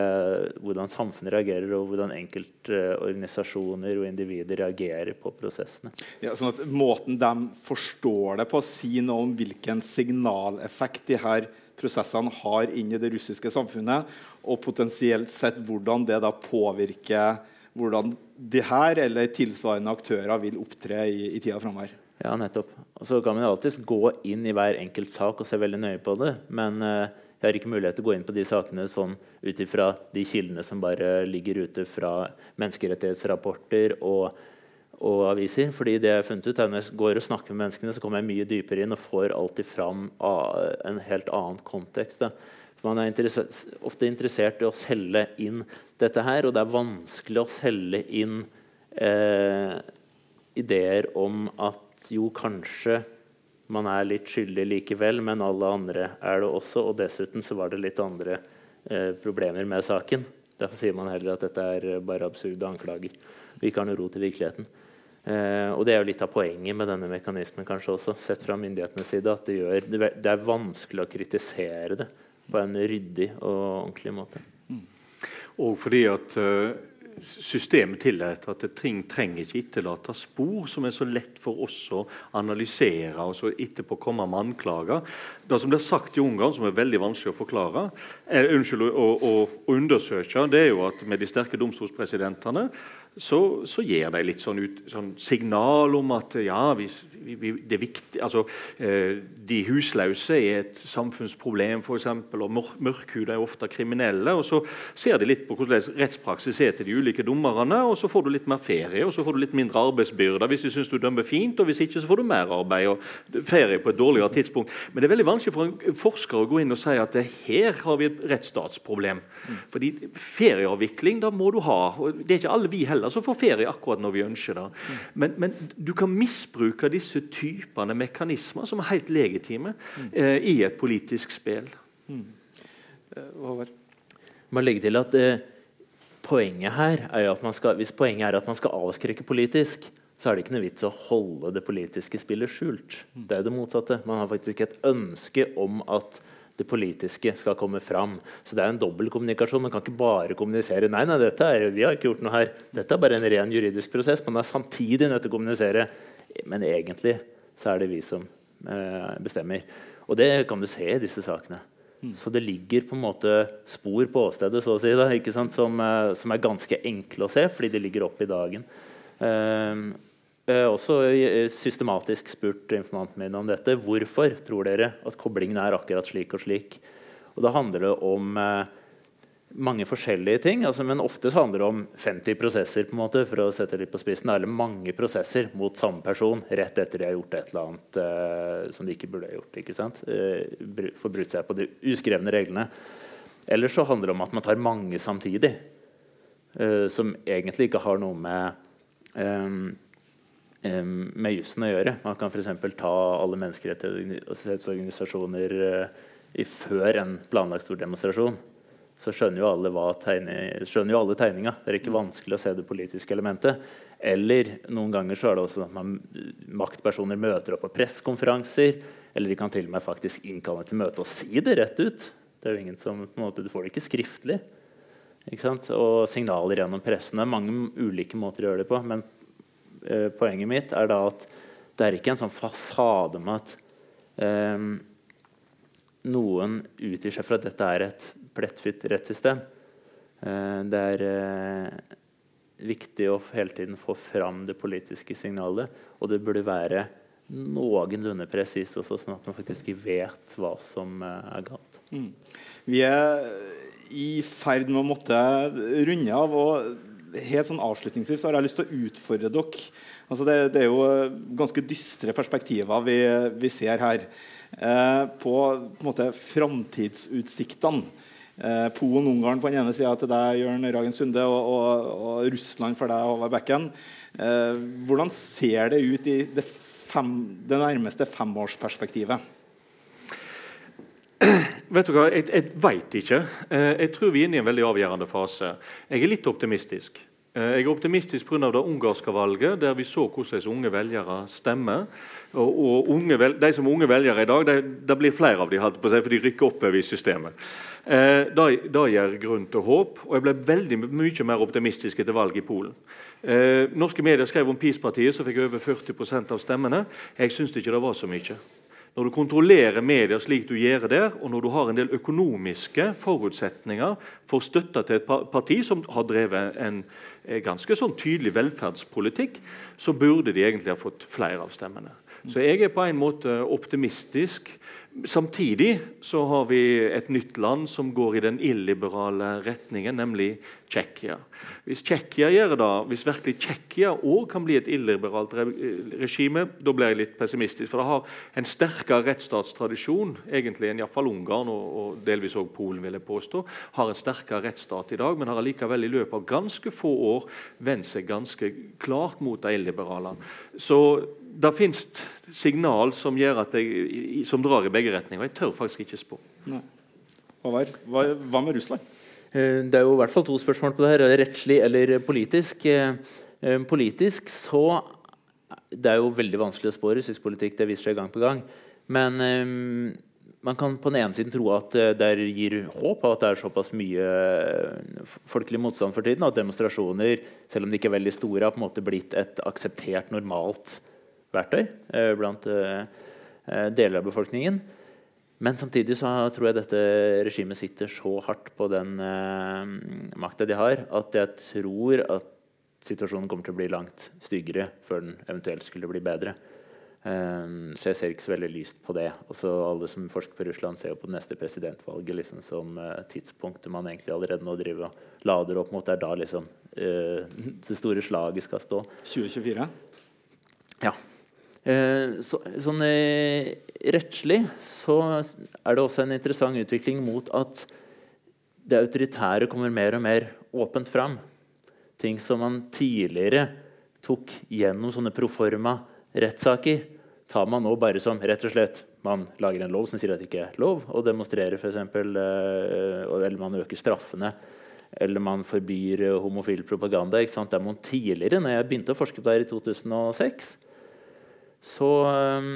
hvordan samfunnet reagerer, og hvordan enkeltorganisasjoner og individer reagerer på prosessene. Ja, sånn at Måten de forstår det på, sier noe om hvilken signaleffekt de her prosessene har inn i det russiske samfunnet, og potensielt sett hvordan det da påvirker hvordan de her eller tilsvarende aktører vil opptre i, i tida framover. Ja, nettopp. Og så kan man alltids gå inn i hver enkelt sak og se veldig nøye på det. Men uh, jeg har ikke mulighet til å gå inn på de sakene sånn ut ifra de kildene som bare ligger ute fra menneskerettighetsrapporter og, og, aviser. fordi det jeg har funnet ut er Når jeg går og snakker med menneskene, så kommer jeg mye dypere inn og får alltid fram en helt annen kontekst. Da. Man er interessert, ofte interessert i å selge inn dette her, og det er vanskelig å selge inn eh, ideer om at jo, kanskje man er litt skyldig likevel, men alle andre er det også. Og dessuten så var det litt andre eh, problemer med saken. Derfor sier man heller at dette er bare absurde anklager. Vi ikke har noe rot i virkeligheten. Eh, og det er jo litt av poenget med denne mekanismen kanskje også, sett fra myndighetenes side, at det, gjør, det er vanskelig å kritisere det på en ryddig og ordentlig måte. Mm. Og fordi at uh systemet tillater at ting trenger ikke etterlate spor som er så lett for oss å analysere og så etterpå komme med anklager. Det som blir sagt i Ungarn, som er veldig vanskelig å forklare, er, unnskyld, å, å, å, undersøke, det er jo at med de sterke domstolspresidentene så, så gir de litt sånn, ut, sånn signal om at ja, er viktig, altså, eh, De husløse er et samfunnsproblem, eksempel, og mørkhuda er ofte kriminelle. og Så ser de litt på hvordan rettspraksis er til de ulike dommerne, og så får du litt mer ferie og så får du litt mindre arbeidsbyrde hvis de syns du dømmer fint, og hvis ikke så får du mer arbeid og ferie på et dårligere tidspunkt. Men det er veldig vanskelig for en forsker å gå inn og si at her har vi et rettsstatsproblem. Fordi ferieavvikling da må du ha. og Det er ikke alle vi heller som får ferie akkurat når vi ønsker det. Men, men du kan misbruke disse disse typene mekanismer som er helt legitime mm. eh, i et politisk spill. Mm. Man legger legge til at eh, poenget her er jo at man skal, Hvis poenget er at man skal avskrekke politisk, så er det ikke noe vits å holde det politiske spillet skjult. Det er det motsatte. Man har faktisk et ønske om at det politiske skal komme fram. Så det er en dobbeltkommunikasjon. Man kan ikke bare kommunisere nei, nei, dette er, vi har ikke gjort noe her. Dette er bare en ren juridisk prosess. Man er samtidig nødt til å kommunisere. Men egentlig så er det vi som eh, bestemmer. Og det kan du se i disse sakene. Mm. Så det ligger på en måte spor på åstedet så å si, da, som, eh, som, er ganske enkle å se, fordi de ligger opp i dagen. Eh, jeg også eh, systematisk spurt informanten min om dette. Hvorfor tror dere at koblingen er akkurat slik og slik? Og Da handler det om eh, mange forskjellige ting. Altså, men ofte handler det om 50 prosesser på en måte, for å sette litt på spissen, eller mange prosesser mot samme person rett etter de har gjort et eller annet eh, som de ikke burde ha gjort. ikke sant? Eh, Forbrutt seg på de uskrevne reglene. Eller så handler det om at man tar mange samtidig, eh, som egentlig ikke har noe med eh, med jussen å gjøre. Man kan f.eks. ta alle menneskerettighetsorganisasjoner uh, før en planlagt stor demonstrasjon. Så skjønner jo alle, tegne, alle tegninga. Det er ikke vanskelig å se det politiske elementet. Eller noen ganger så er det også at man, maktpersoner møter opp på pressekonferanser. Eller de kan til og med faktisk innkalle til møte og si det rett ut. Det er jo ingen som, på en måte, Du får det ikke skriftlig. Ikke og signaler gjennom pressen. Det er mange ulike måter å gjøre det på. Men eh, poenget mitt er da at det er ikke en sånn fasade med at eh, noen utgir seg for at dette er et plettfritt rettssystem. Eh, det er eh, viktig å hele tiden få fram det politiske signalet. Og det burde være noenlunde presist også, sånn at man faktisk vet hva som eh, er galt. Mm. Vi er i ferd med å måtte runde av. og helt sånn Avslutningsvis har jeg lyst til å utfordre dere. Altså det, det, er jo ganske dystre perspektiver vi, vi ser her. Eh, på, på en måte framtidsutsiktene. Eh, Polen-Ungarn på den ene sida til deg, Jørn Ragen Sunde, og, og, og, Russland for deg, Håvard Bekken. Eh, hvordan ser det ut i det, fem, det nærmeste femårsperspektivet? Vet du hva, Jeg, jeg veit ikke. Eh, jeg tror vi er inne i en veldig avgjørende fase. Jeg er litt optimistisk. Eh, jeg er optimistisk pga. det ungarske valget, der vi så hvordan unge velgere stemmer. Og, og unge, De som er unge velgere i dag, det, det blir flere av dem, for de rykker oppover i systemet. Eh, det, det gir grunn til håp. Og jeg ble veldig mye mer optimistisk etter valget i Polen. Eh, norske medier skrev om PiS-partiet, som fikk over 40% av stemmene. Jeg syns ikke det var så mye. Når du kontrollerer medier slik du gjør der, og når du har en del økonomiske forutsetninger for støtte til et parti som har drevet en eh, ganske sånn tydelig velferdspolitikk, så burde de egentlig ha fått flere av stemmene. Så jeg er på en måte optimistisk Samtidig så har vi et nytt land som går i den illiberale retningen, nemlig Tsjekkia. Hvis Tsjekkia gjør det, hvis virkelig Tsjekkia òg kan bli et illiberalt regime, da blir jeg litt pessimistisk. For det har en sterkere rettsstatstradisjon egentlig enn iallfall Ungarn og, og delvis også Polen. vil jeg påstå, Har en sterkere rettsstat i dag, men har allikevel i løpet av ganske få år vendt seg ganske klart mot de illiberale. Så det fins signal som, jeg, som, drar i begge retninger. Jeg tør faktisk ikke spå. Hva, hva, med Russland? Eh, det er jo i hvert fall to spørsmål på det her. Rettslig eller politisk. Eh, eh, politisk så Det er jo veldig vanskelig å spå russisk politikk. Det viser seg gang på gang. Men man kan på den ene siden tro at det gir håp av at det er såpass mye folkelig motstand for tiden. At demonstrasjoner, selv om de ikke er veldig store, har på en måte blitt et akseptert, normalt verktøy eh, blant eh, eh, deler av befolkningen. Men samtidig så tror jeg dette regimet sitter så hardt på den eh, makta de har, at jeg tror at situasjonen kommer til å bli langt styggere før den eventuelt skulle bli bedre. Um, så jeg ser ikke så veldig lyst på det. Også alle som forsker på Russland, ser jo på det neste presidentvalget liksom, som uh, tidspunktet man egentlig allerede nå driver og lader opp mot. Det er da liksom, uh, det store slaget skal stå. 2024? Ja. Eh, så, sånn eh, rettslig så er det også en interessant utvikling mot at det autoritære kommer mer og mer åpent fram. Ting som man tidligere tok gjennom sånne proforma rettssaker, tar man nå bare som rett og slett man lager en lov som sier at det ikke er lov å demonstrere, f.eks., eh, eller man øker straffene, eller man forbyr homofil propaganda. Sant? Der man tidligere, når jeg begynte å forske på det her i 2006, så um,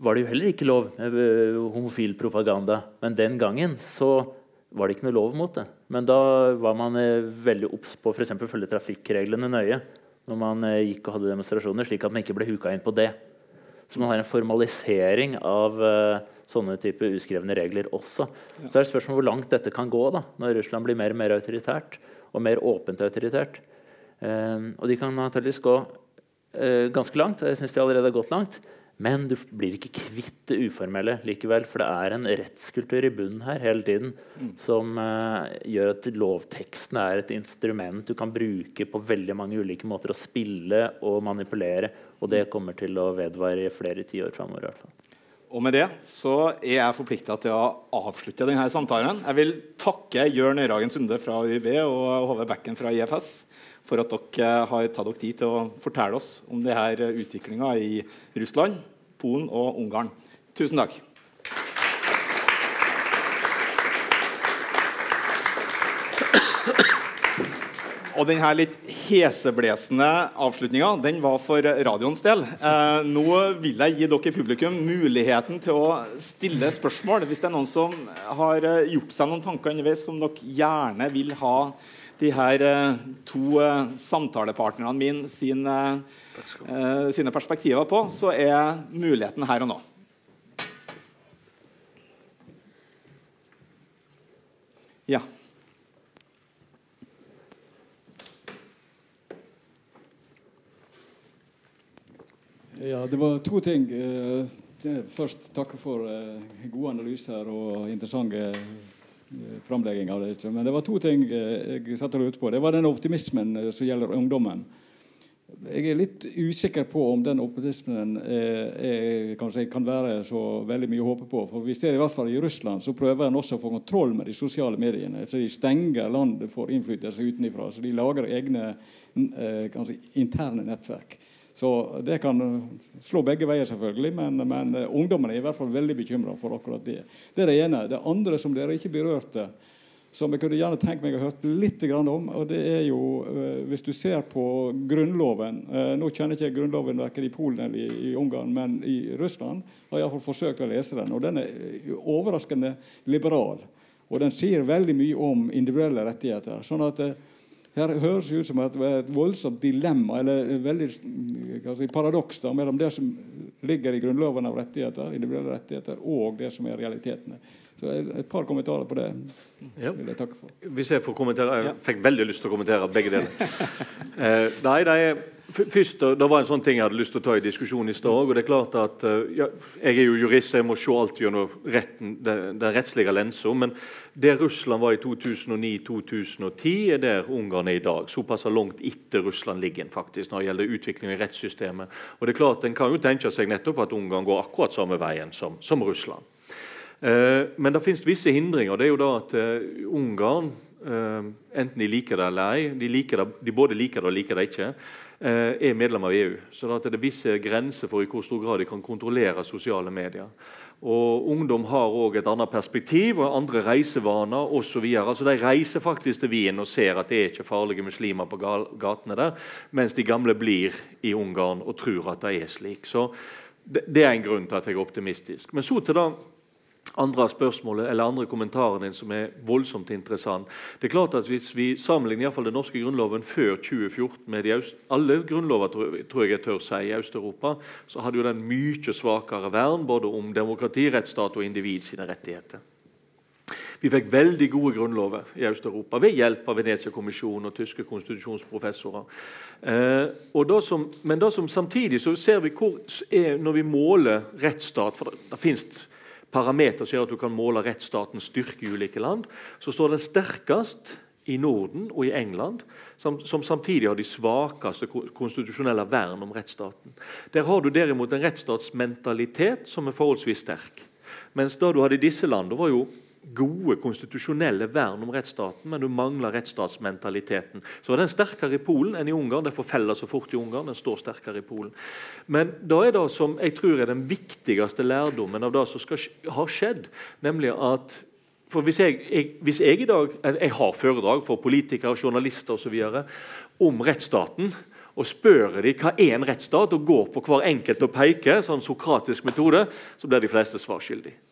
var det jo heller ikke lov med eh, homofil propaganda. Men den gangen så var det ikke noe lov mot det. Men da var man eh, veldig obs på å følge trafikkreglene nøye når man eh, gikk og hadde demonstrasjoner, slik at man ikke ble huka inn på det. Så man har en formalisering av sånne type uskrevne regler også. Så er det spørsmål hvor langt dette kan gå da, når Russland blir mer og mer autoritært og mer åpent autoritært. Og de kan antakeligvis gå ganske langt. Jeg synes de allerede har gått langt. Men du blir ikke kvitt det uformelle likevel, for det er en rettskultur i bunnen her hele tiden som uh, gjør at lovteksten er et instrument du kan bruke på veldig mange ulike måter å spille og manipulere, og det kommer til å vedvare i flere tiår framover. I hvert fall. Og med det så er jeg forplikta til å avslutte denne samtalen. Jeg vil takke Jørn Øyragen Sunde fra UiB og Hove Bekken fra IFS for at dere har tatt dere tid til å fortelle oss om denne utviklinga i Russland, Polen og Ungarn. Tusen takk. Og denne litt heseblesende avslutninga den var for radioens del. Eh, nå vil jeg gi dere publikum muligheten til å stille spørsmål. Hvis det er noen som har eh, gjort seg noen tanker underveis som dere gjerne vil ha de her eh, to eh, samtalepartnerne mine sine, eh, sine perspektiver på, så er muligheten her og nå. Ja. Ja, det var to ting. Først takke for gode analyser og interessante framlegging av det. Men det var to ting eh, jeg satt og lurte på. Det var den optimismen eh, som gjelder ungdommen. Jeg er litt usikker på om den optimismen er, er, kanskje kan være så veldig mye å håpe på. For vi ser i hvert fall I Russland så prøver en også å få kontroll med de sosiale mediene. så De stenger landet for innflytelse utenfra. Så de lager egne si, interne nettverk. Så det kan slå begge veier, selvfølgelig, men, men ungdommene er i hvert fall veldig bekymra for akkurat det. Det er det ene. Det andre som dere ikke berørte, som jeg kunne gjerne tenkt meg å høre litt om, og det er jo uh, Hvis du ser på Grunnloven Nå kjenner jeg ikke Grunnloven verken i Polen eller i, Ungarn, men i Russland har jeg iallfall forsøkt å lese den, og den er overraskende liberal. Og den sier veldig mye om individuelle rettigheter. sånn at her høres det ut som et, et voldsomt dilemma, eller et veldig si, paradoks da, mellom det som ligger i Grunnloven av rettigheter, individuelle rettigheter, og det som er realitetene. Så Et par kommentarer på det ja. vil jeg takke for. Hvis jeg får kommentere, jeg fikk veldig lyst til å kommentere begge deler. eh, nei, nei, først, Det var en sånn ting jeg hadde lyst til å ta i diskusjonen i stad. og det er klart at eh, ja, Jeg er jo jurist, så jeg må se alt gjennom retten, den, den rettslige lensa. Men der Russland var i 2009-2010, er der Ungarn er i dag. Såpass langt etter Russland ligger faktisk når det gjelder utvikling i rettssystemet. Og det er klart, En kan jo tenke seg nettopp at Ungarn går akkurat samme veien som, som Russland. Eh, men det finnes visse hindringer. Det er jo da at eh, Ungarn, eh, enten de liker det eller ei, de, liker det, de både liker det og liker det ikke, er medlem av EU. Så det er visse grenser for i hvor stor grad de kan kontrollere sosiale medier. Og Ungdom har òg et annet perspektiv og andre reisevaner osv. Altså, de reiser faktisk til Wien og ser at det er ikke farlige muslimer på gatene der, mens de gamle blir i Ungarn og tror at det er slik. Så Det er en grunn til at jeg er optimistisk. Men så til da andre spørsmålet eller andre kommentaren din som er voldsomt interessant. Det er klart at Hvis vi sammenligner i fall den norske grunnloven før 2014 med de alle grunnlover tror jeg jeg tør si i Øst-Europa, så hadde jo den mye svakere vern både om demokrati, rettsstat og individ sine rettigheter. Vi fikk veldig gode grunnlover i Øst-Europa ved hjelp av Venezia-kommisjonen og tyske konstitusjonsprofessorer. Eh, da som, men da som samtidig så ser vi hvor er, når vi måler rettsstat for det, det finnes parameter som gjør at du kan måle rettsstatens styrke i ulike land, så står den sterkest i Norden og i England, som, som, samtidig har de svakeste konstitusjonelle vern om rettsstaten. Der har du derimot en rettsstatsmentalitet som er forholdsvis sterk. Mens da du hadde disse landene, var jo gode konstitusjonelle vern om rettsstaten, men du mangler rettsstatsmentaliteten. Så er Den er sterkere i Polen enn i Ungarn. Derfor feller så fort i Ungarn. Den står sterkere i Polen. Men da er det som jeg tror er den viktigste lærdommen av det som skal har skjedd, nemlig at for hvis jeg, jeg, hvis jeg i dag jeg har foredrag for politikere, journalister osv. om rettsstaten, og spør de hva er en rettsstat, og går på hver enkelt og peker, sånn sokratisk metode, så blir de fleste svar skyldige.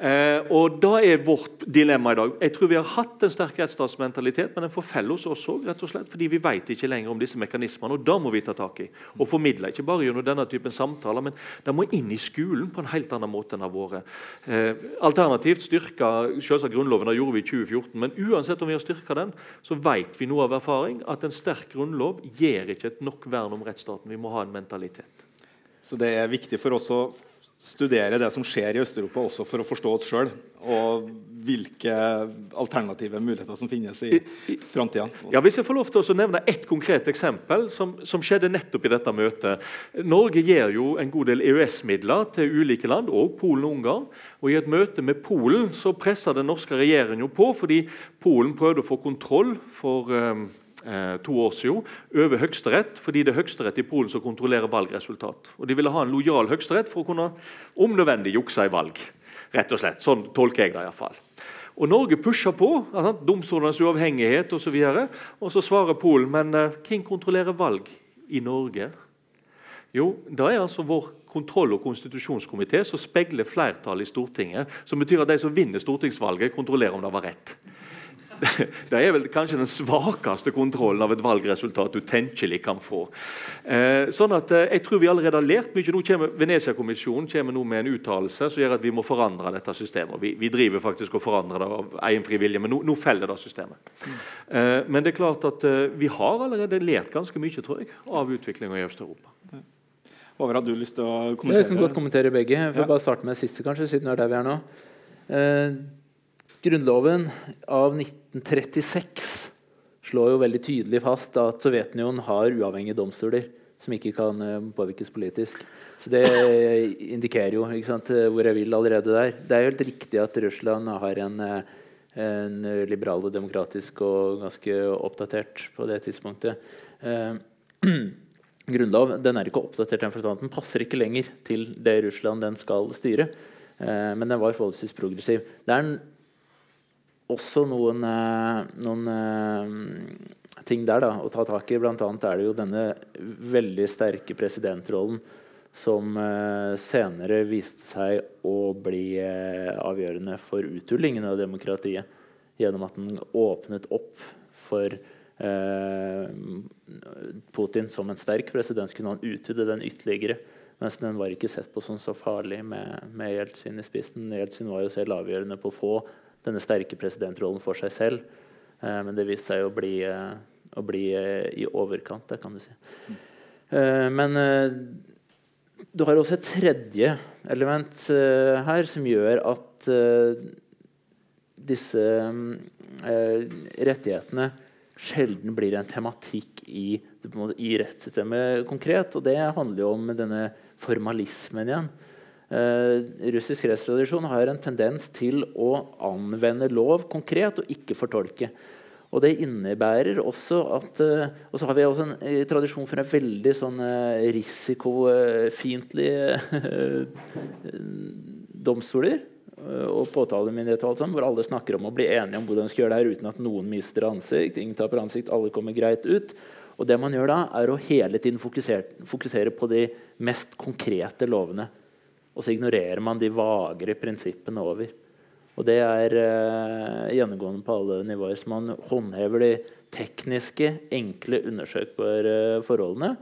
Eh, og Da er vårt dilemma i dag. Jeg tror vi har hatt en sterk rettsstatsmentalitet, men den forfeller oss også rett og slett, fordi vi vet ikke lenger om disse mekanismene. og Da må vi ta tak i og formidle. Ikke bare gjennom denne typen samtaler, men de må inn i skolen på en helt annen måte enn det har vært. Alternativt styrka selvsagt Grunnloven, det gjorde vi i 2014. Men uansett om vi har styrka den, så vet vi nå av erfaring at en sterk grunnlov gir ikke et nok vern om rettsstaten. Vi må ha en mentalitet. Så det er viktig for oss å studere det som skjer i Øst-Europa, også for å forstå oss sjøl. Og hvilke alternative muligheter som finnes i framtida. Ja, hvis jeg får lov til å nevne ett konkret eksempel som, som, skjedde nettopp i dette møtet. Norge gir jo en god del EØS-midler til ulike land, og Polen og Ungarn. Og I et møte med Polen så pressa den norske regjeringen på fordi Polen prøvde å få kontroll for um, to år siden over Høyesterett, fordi det er Høyesterett i Polen som kontrollerer valgresultat. Og De ville ha en lojal Høyesterett for å kunne om nødvendig jukse i valg. rett og slett. Sånn tolker jeg det iallfall. Og Norge pusher på. Domstolenes uavhengighet osv. Og, og så svarer Polen men uh, hvem kontrollerer valg i Norge? Jo, det er altså vår kontroll- og konstitusjonskomité som speiler flertallet i Stortinget. Som betyr at de som vinner stortingsvalget, kontrollerer om det var rett. Det er vel kanskje den svakeste kontrollen av et valgresultat du tenkelig kan få. Eh, sånn at eh, Jeg tror vi allerede har lært mye. Nå kommer Venezia-kommisjonen kommer nå med en uttalelse som gjør at vi må forandre dette systemet. Vi, vi driver faktisk og forandrer det av egen fri vilje, men nå, nå feller det systemet. Eh, men det er klart at eh, vi har allerede lært ganske mye tror jeg, av utviklinga i Øst-Europa. Håvard, har du lyst til å kommentere? Jeg kan godt kommentere begge. Jeg får ja. bare starte med det siste, kanskje, siden det er der vi er nå. Eh, Grunnloven av 1936 slår jo veldig tydelig fast at Sovjetunionen har uavhengige domstoler som ikke kan eh, påvirkes politisk. Så Det indikerer jo sant, hvor jeg vil allerede der. Det er jo helt riktig at Russland har en, eh, en liberal og demokratisk og ganske oppdatert på det tidspunktet. Eh, grunnlov den er ikke oppdatert, den passer ikke lenger til det Russland den skal styre. Eh, men den var forholdsvis progressiv. Det er en også noen, eh, noen uh, ting der da, å ta tak i. Blant annet er det jo denne veldig sterke presidentrollen som uh, senere viste seg å bli avgjørende for uthullingen av demokratiet. Gjennom at den åpnet opp for Putin som en sterk president. Kunne han uthudde den ytterligere. Mens den var ikke sett på som så farlig med, med Jeltsin i spissen. Jeltsin var jo selv avgjørende på få denne sterke presidentrollen for seg selv. Eh, men det viste seg å bli, eh, å bli eh, i overkant, det kan du si. men du har også et tredje element her som gjør at disse rettighetene sjelden blir en tematikk i, i rettssystemet konkret. Og det handler jo om denne formalismen igjen. Uh, russisk rettstradisjon har en tendens til å anvende lov konkret og ikke fortolke. Og Det innebærer også at uh, Og så har vi også en tradisjon for en veldig sånn risikofiendtlig domstoler og påtalemyndighet, og alt sånt, hvor alle snakker om å bli enige om hvordan de skal gjøre det her uten at noen mister ansikt. ingen taper ansikt, alle kommer greit ut. Og det man gjør da, er å hele tiden fokusere, fokusere på de mest konkrete lovene. Og så ignorerer man de vagere prinsippene over. Og det er eh, gjennomgående på alle nivåer. Så man håndhever de tekniske, enkle, undersøkbare forholdene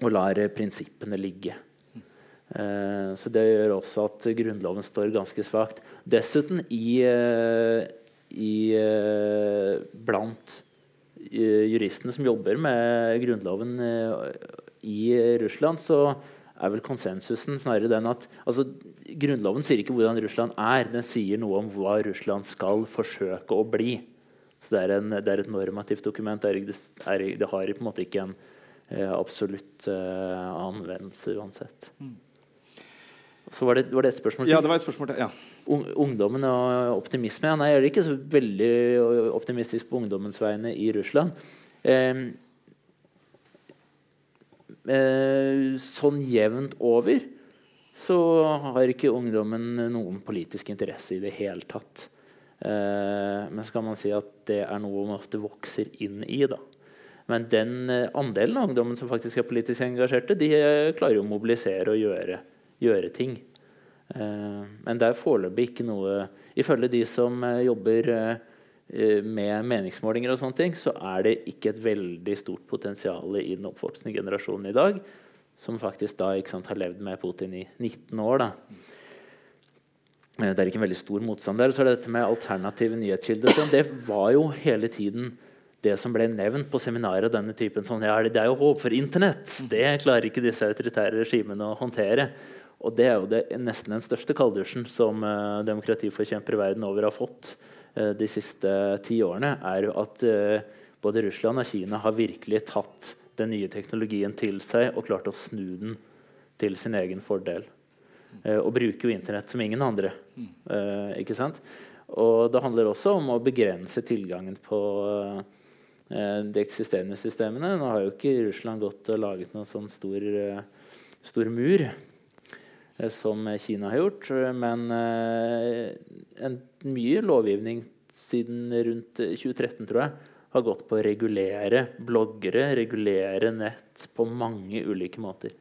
og lar prinsippene ligge. Eh, så det gjør også at Grunnloven står ganske svakt. Dessuten i, uh, i blant juristene som jobber med Grunnloven i Russland, så er vel konsensusen snarere den at altså, Grunnloven sier ikke hvordan Russland er, den sier noe om hva Russland skal forsøke å bli. Så Det er, en, det er et normativt dokument. Det, er, det, har på en måte ikke en eh, absolutt eh, anvendelse uansett. Mm. Så var det, var det et spørsmål til? Ja, det var et spørsmål til. ja. Ungdommen og optimisme. Nei, jeg er ikke så veldig optimistisk på ungdommens vegne i Russland. Eh, eh, sånn jevnt over så har ikke ungdommen noen politisk interesse i det hele tatt. Eh, men så kan man si at det er noe man ofte vokser inn i. da. Men den eh, andelen av ungdommen som faktisk er politisk engasjerte, de eh, klarer jo å mobilisere og gjøre, gjøre ting. Eh, men det er foreløpig ikke noe Ifølge de som jobber med meningsmålinger, og sånne ting, så er det ikke et veldig stort potensial i den oppvoksende generasjonen i dag, som faktisk da sant, har levd med Putin i 19 år. Da. Det er ikke en veldig stor motstand der. Så er det dette med alternative nyhetskilder. Det var jo hele tiden det som ble nevnt på seminaret denne typen sånn, ja, det er jo håp for Internett. Det klarer ikke disse autoritære regimene å håndtere. Og det er jo det, nesten den største kalddusjen som uh, demokratiforkjempere verden over har fått de siste ti årene, er at uh, både Russland og Kina har virkelig tatt den nye teknologien til seg og klart å snu den til sin egen fordel. og bruker jo Internett som ingen andre. ikke sant? Og det handler også om å begrense tilgangen på Eh, de eksisterende systemene. Nå har jo ikke Russland gått og laget noen sånn stor, eh, stor mur eh, som Kina har gjort. Men en mye lovgivning siden rundt 2013, tror jeg, har gått på å regulere bloggere, regulere nett på mange ulike måter.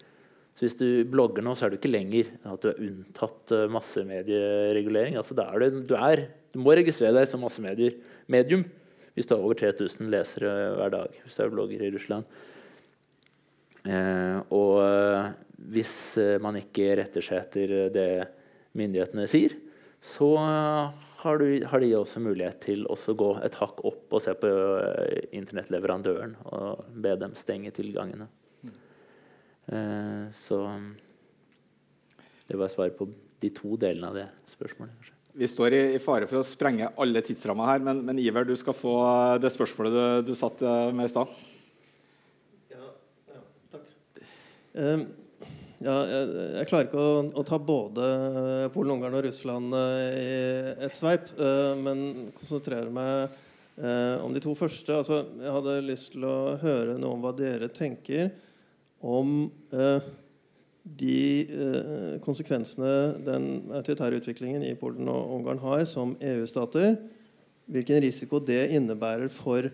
Så hvis du blogger nå, så er du ikke lenger at du er unntatt massemedieregulering. Altså, du, du, er, du må registrere deg som massemedium hvis du har over 3000 lesere hver dag, hvis du er blogger i Russland. Eh, og eh, hvis eh, man ikke retter seg etter det myndighetene sier, så har, du, har de også mulighet til å gå et hakk opp og se på eh, internettleverandøren og be dem stenge tilgangene. Eh, så det var svar på de to delene av det spørsmålet. kanskje. Vi står i, i, fare for å sprenge alle tidsrammer her, men, men, Iver, du skal få det spørsmålet du, du satt med i stad. Ja, ja, takk. Um, ja, jeg, jeg, klarer ikke å, å, ta både Polen, Ungarn og Russland uh, i et sveip, uh, men konsentrerer meg uh, om de to første. Altså, jeg hadde lyst til å høre noe om hva dere tenker om de eh, konsekvensene den autoritære utviklingen i Polen og Ungarn har som EU-stater, hvilken risiko det innebærer for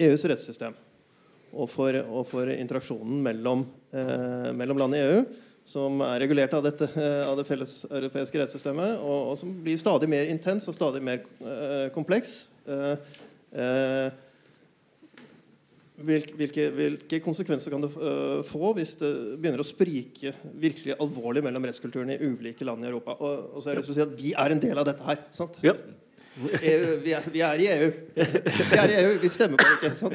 EUs rettssystem og for, og for interaksjonen mellom, eh, mellom land i EU, som er regulert av, dette, eh, av det felleseuropeiske rettssystemet, og, og, som blir stadig mer intens og stadig mer eh, kompleks. Eh, eh, hvilke, hvilke, konsekvenser kan det uh, få hvis det begynner å sprike virkelig alvorlig mellom rettskulturene i ulike land i Europa? Og, og så er det å si at Vi er en del av dette her. sant? Ja. EU, vi, er, vi, er, i EU. Vi er i EU, vi stemmer på det ikke. Sånn.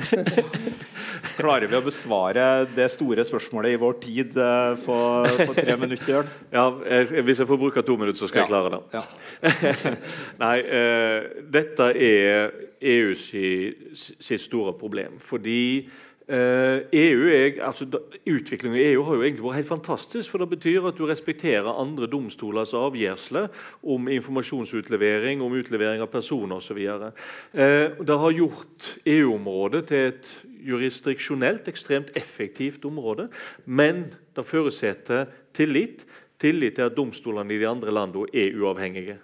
Klarer vi å besvare det store spørsmålet i vår tid uh, på, på, tre minutter? Ja, jeg, Hvis jeg får bruke to minutter, så skal ja. jeg klare det. Ja. Nei, uh, dette er EU sitt store problem. Fordi EU er, altså, Utviklingen i EU har jo egentlig vært helt fantastisk. for Det betyr at du respekterer andre domstolers avgjørelser om informasjonsutlevering, om utlevering av personer osv. Uh, det har gjort EU-området til et jurisdiksjonelt ekstremt effektivt område. Men det forutsetter tillit. Tillit til at domstolene i de andre landene er uavhengige.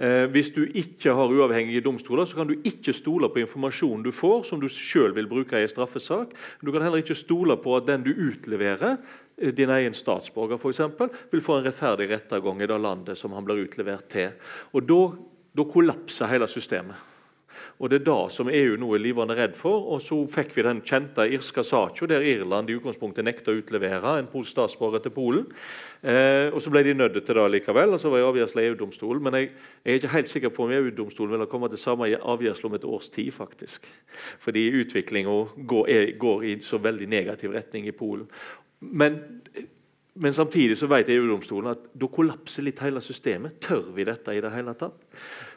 Eh, hvis du ikke har uavhengige domstoler, så kan du ikke stole på informasjonen du får, som du sjøl vil bruke i en straffesak. Du kan heller ikke stole på at den du utleverer, eh, din egen statsborger eksempel, vil få en rettferdig rettergang i det landet som han blir utlevert til. Og Da kollapser hele systemet. Og Det er da som EU nå er livende redd for. Og så fikk vi den kjente irska saka der Irland i utgangspunktet nekta å utlevere en polsk statsborger til Polen. Eh, og Så ble de nødt til det likevel, og så var avgjørelsen EU-domstolen. Men jeg, jeg, er ikke helt sikker på om EU-domstolen vil komme til samme avgjørelse om et års tid. faktisk. Fordi utviklinga går, går, i så veldig negativ retning i Polen. Men, men samtidig så vet EU-domstolen at da kollapser litt hele systemet. Tør vi dette i det hele tatt?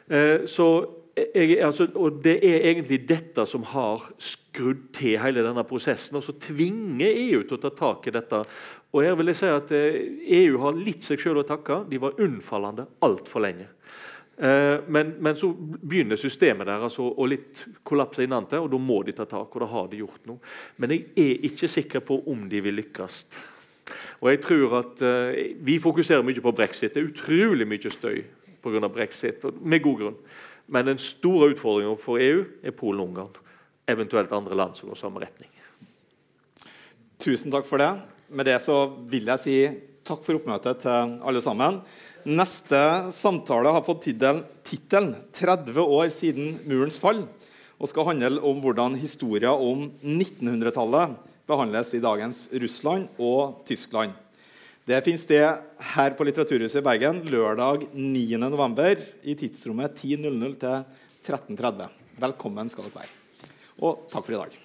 Eh, så jeg, altså, og Det er egentlig dette som har skrudd til hele denne prosessen. Og så tvinger EU til å ta tak i dette Og her vil jeg si at EU har litt seg sjøl å takke. De var unnfallende altfor lenge. Men, men, så begynner systemet deres å, å litt kollapse innantil, og da må de ta tak. og da har de gjort noe. Men jeg er ikke sikker på om de vil lykkes. Og jeg tror at uh, Vi fokuserer mye på brexit. Det er utrolig mye støy pga. brexit, med god grunn. Men den store utfordringen for EU er Polen og Ungarn. Eventuelt andre land som går samme retning. Tusen takk for det. Med det så vil jeg si takk for oppmøtet til alle sammen. Neste samtale har fått tittelen '30 år siden murens fall' og skal handle om hvordan historien om 1900-tallet behandles i dagens Russland og Tyskland. Det finner sted her på Litteraturhuset i Bergen lørdag 9.11. i tidsrommet 10.00 til 13.30. Velkommen skal dere være. Og takk for i dag.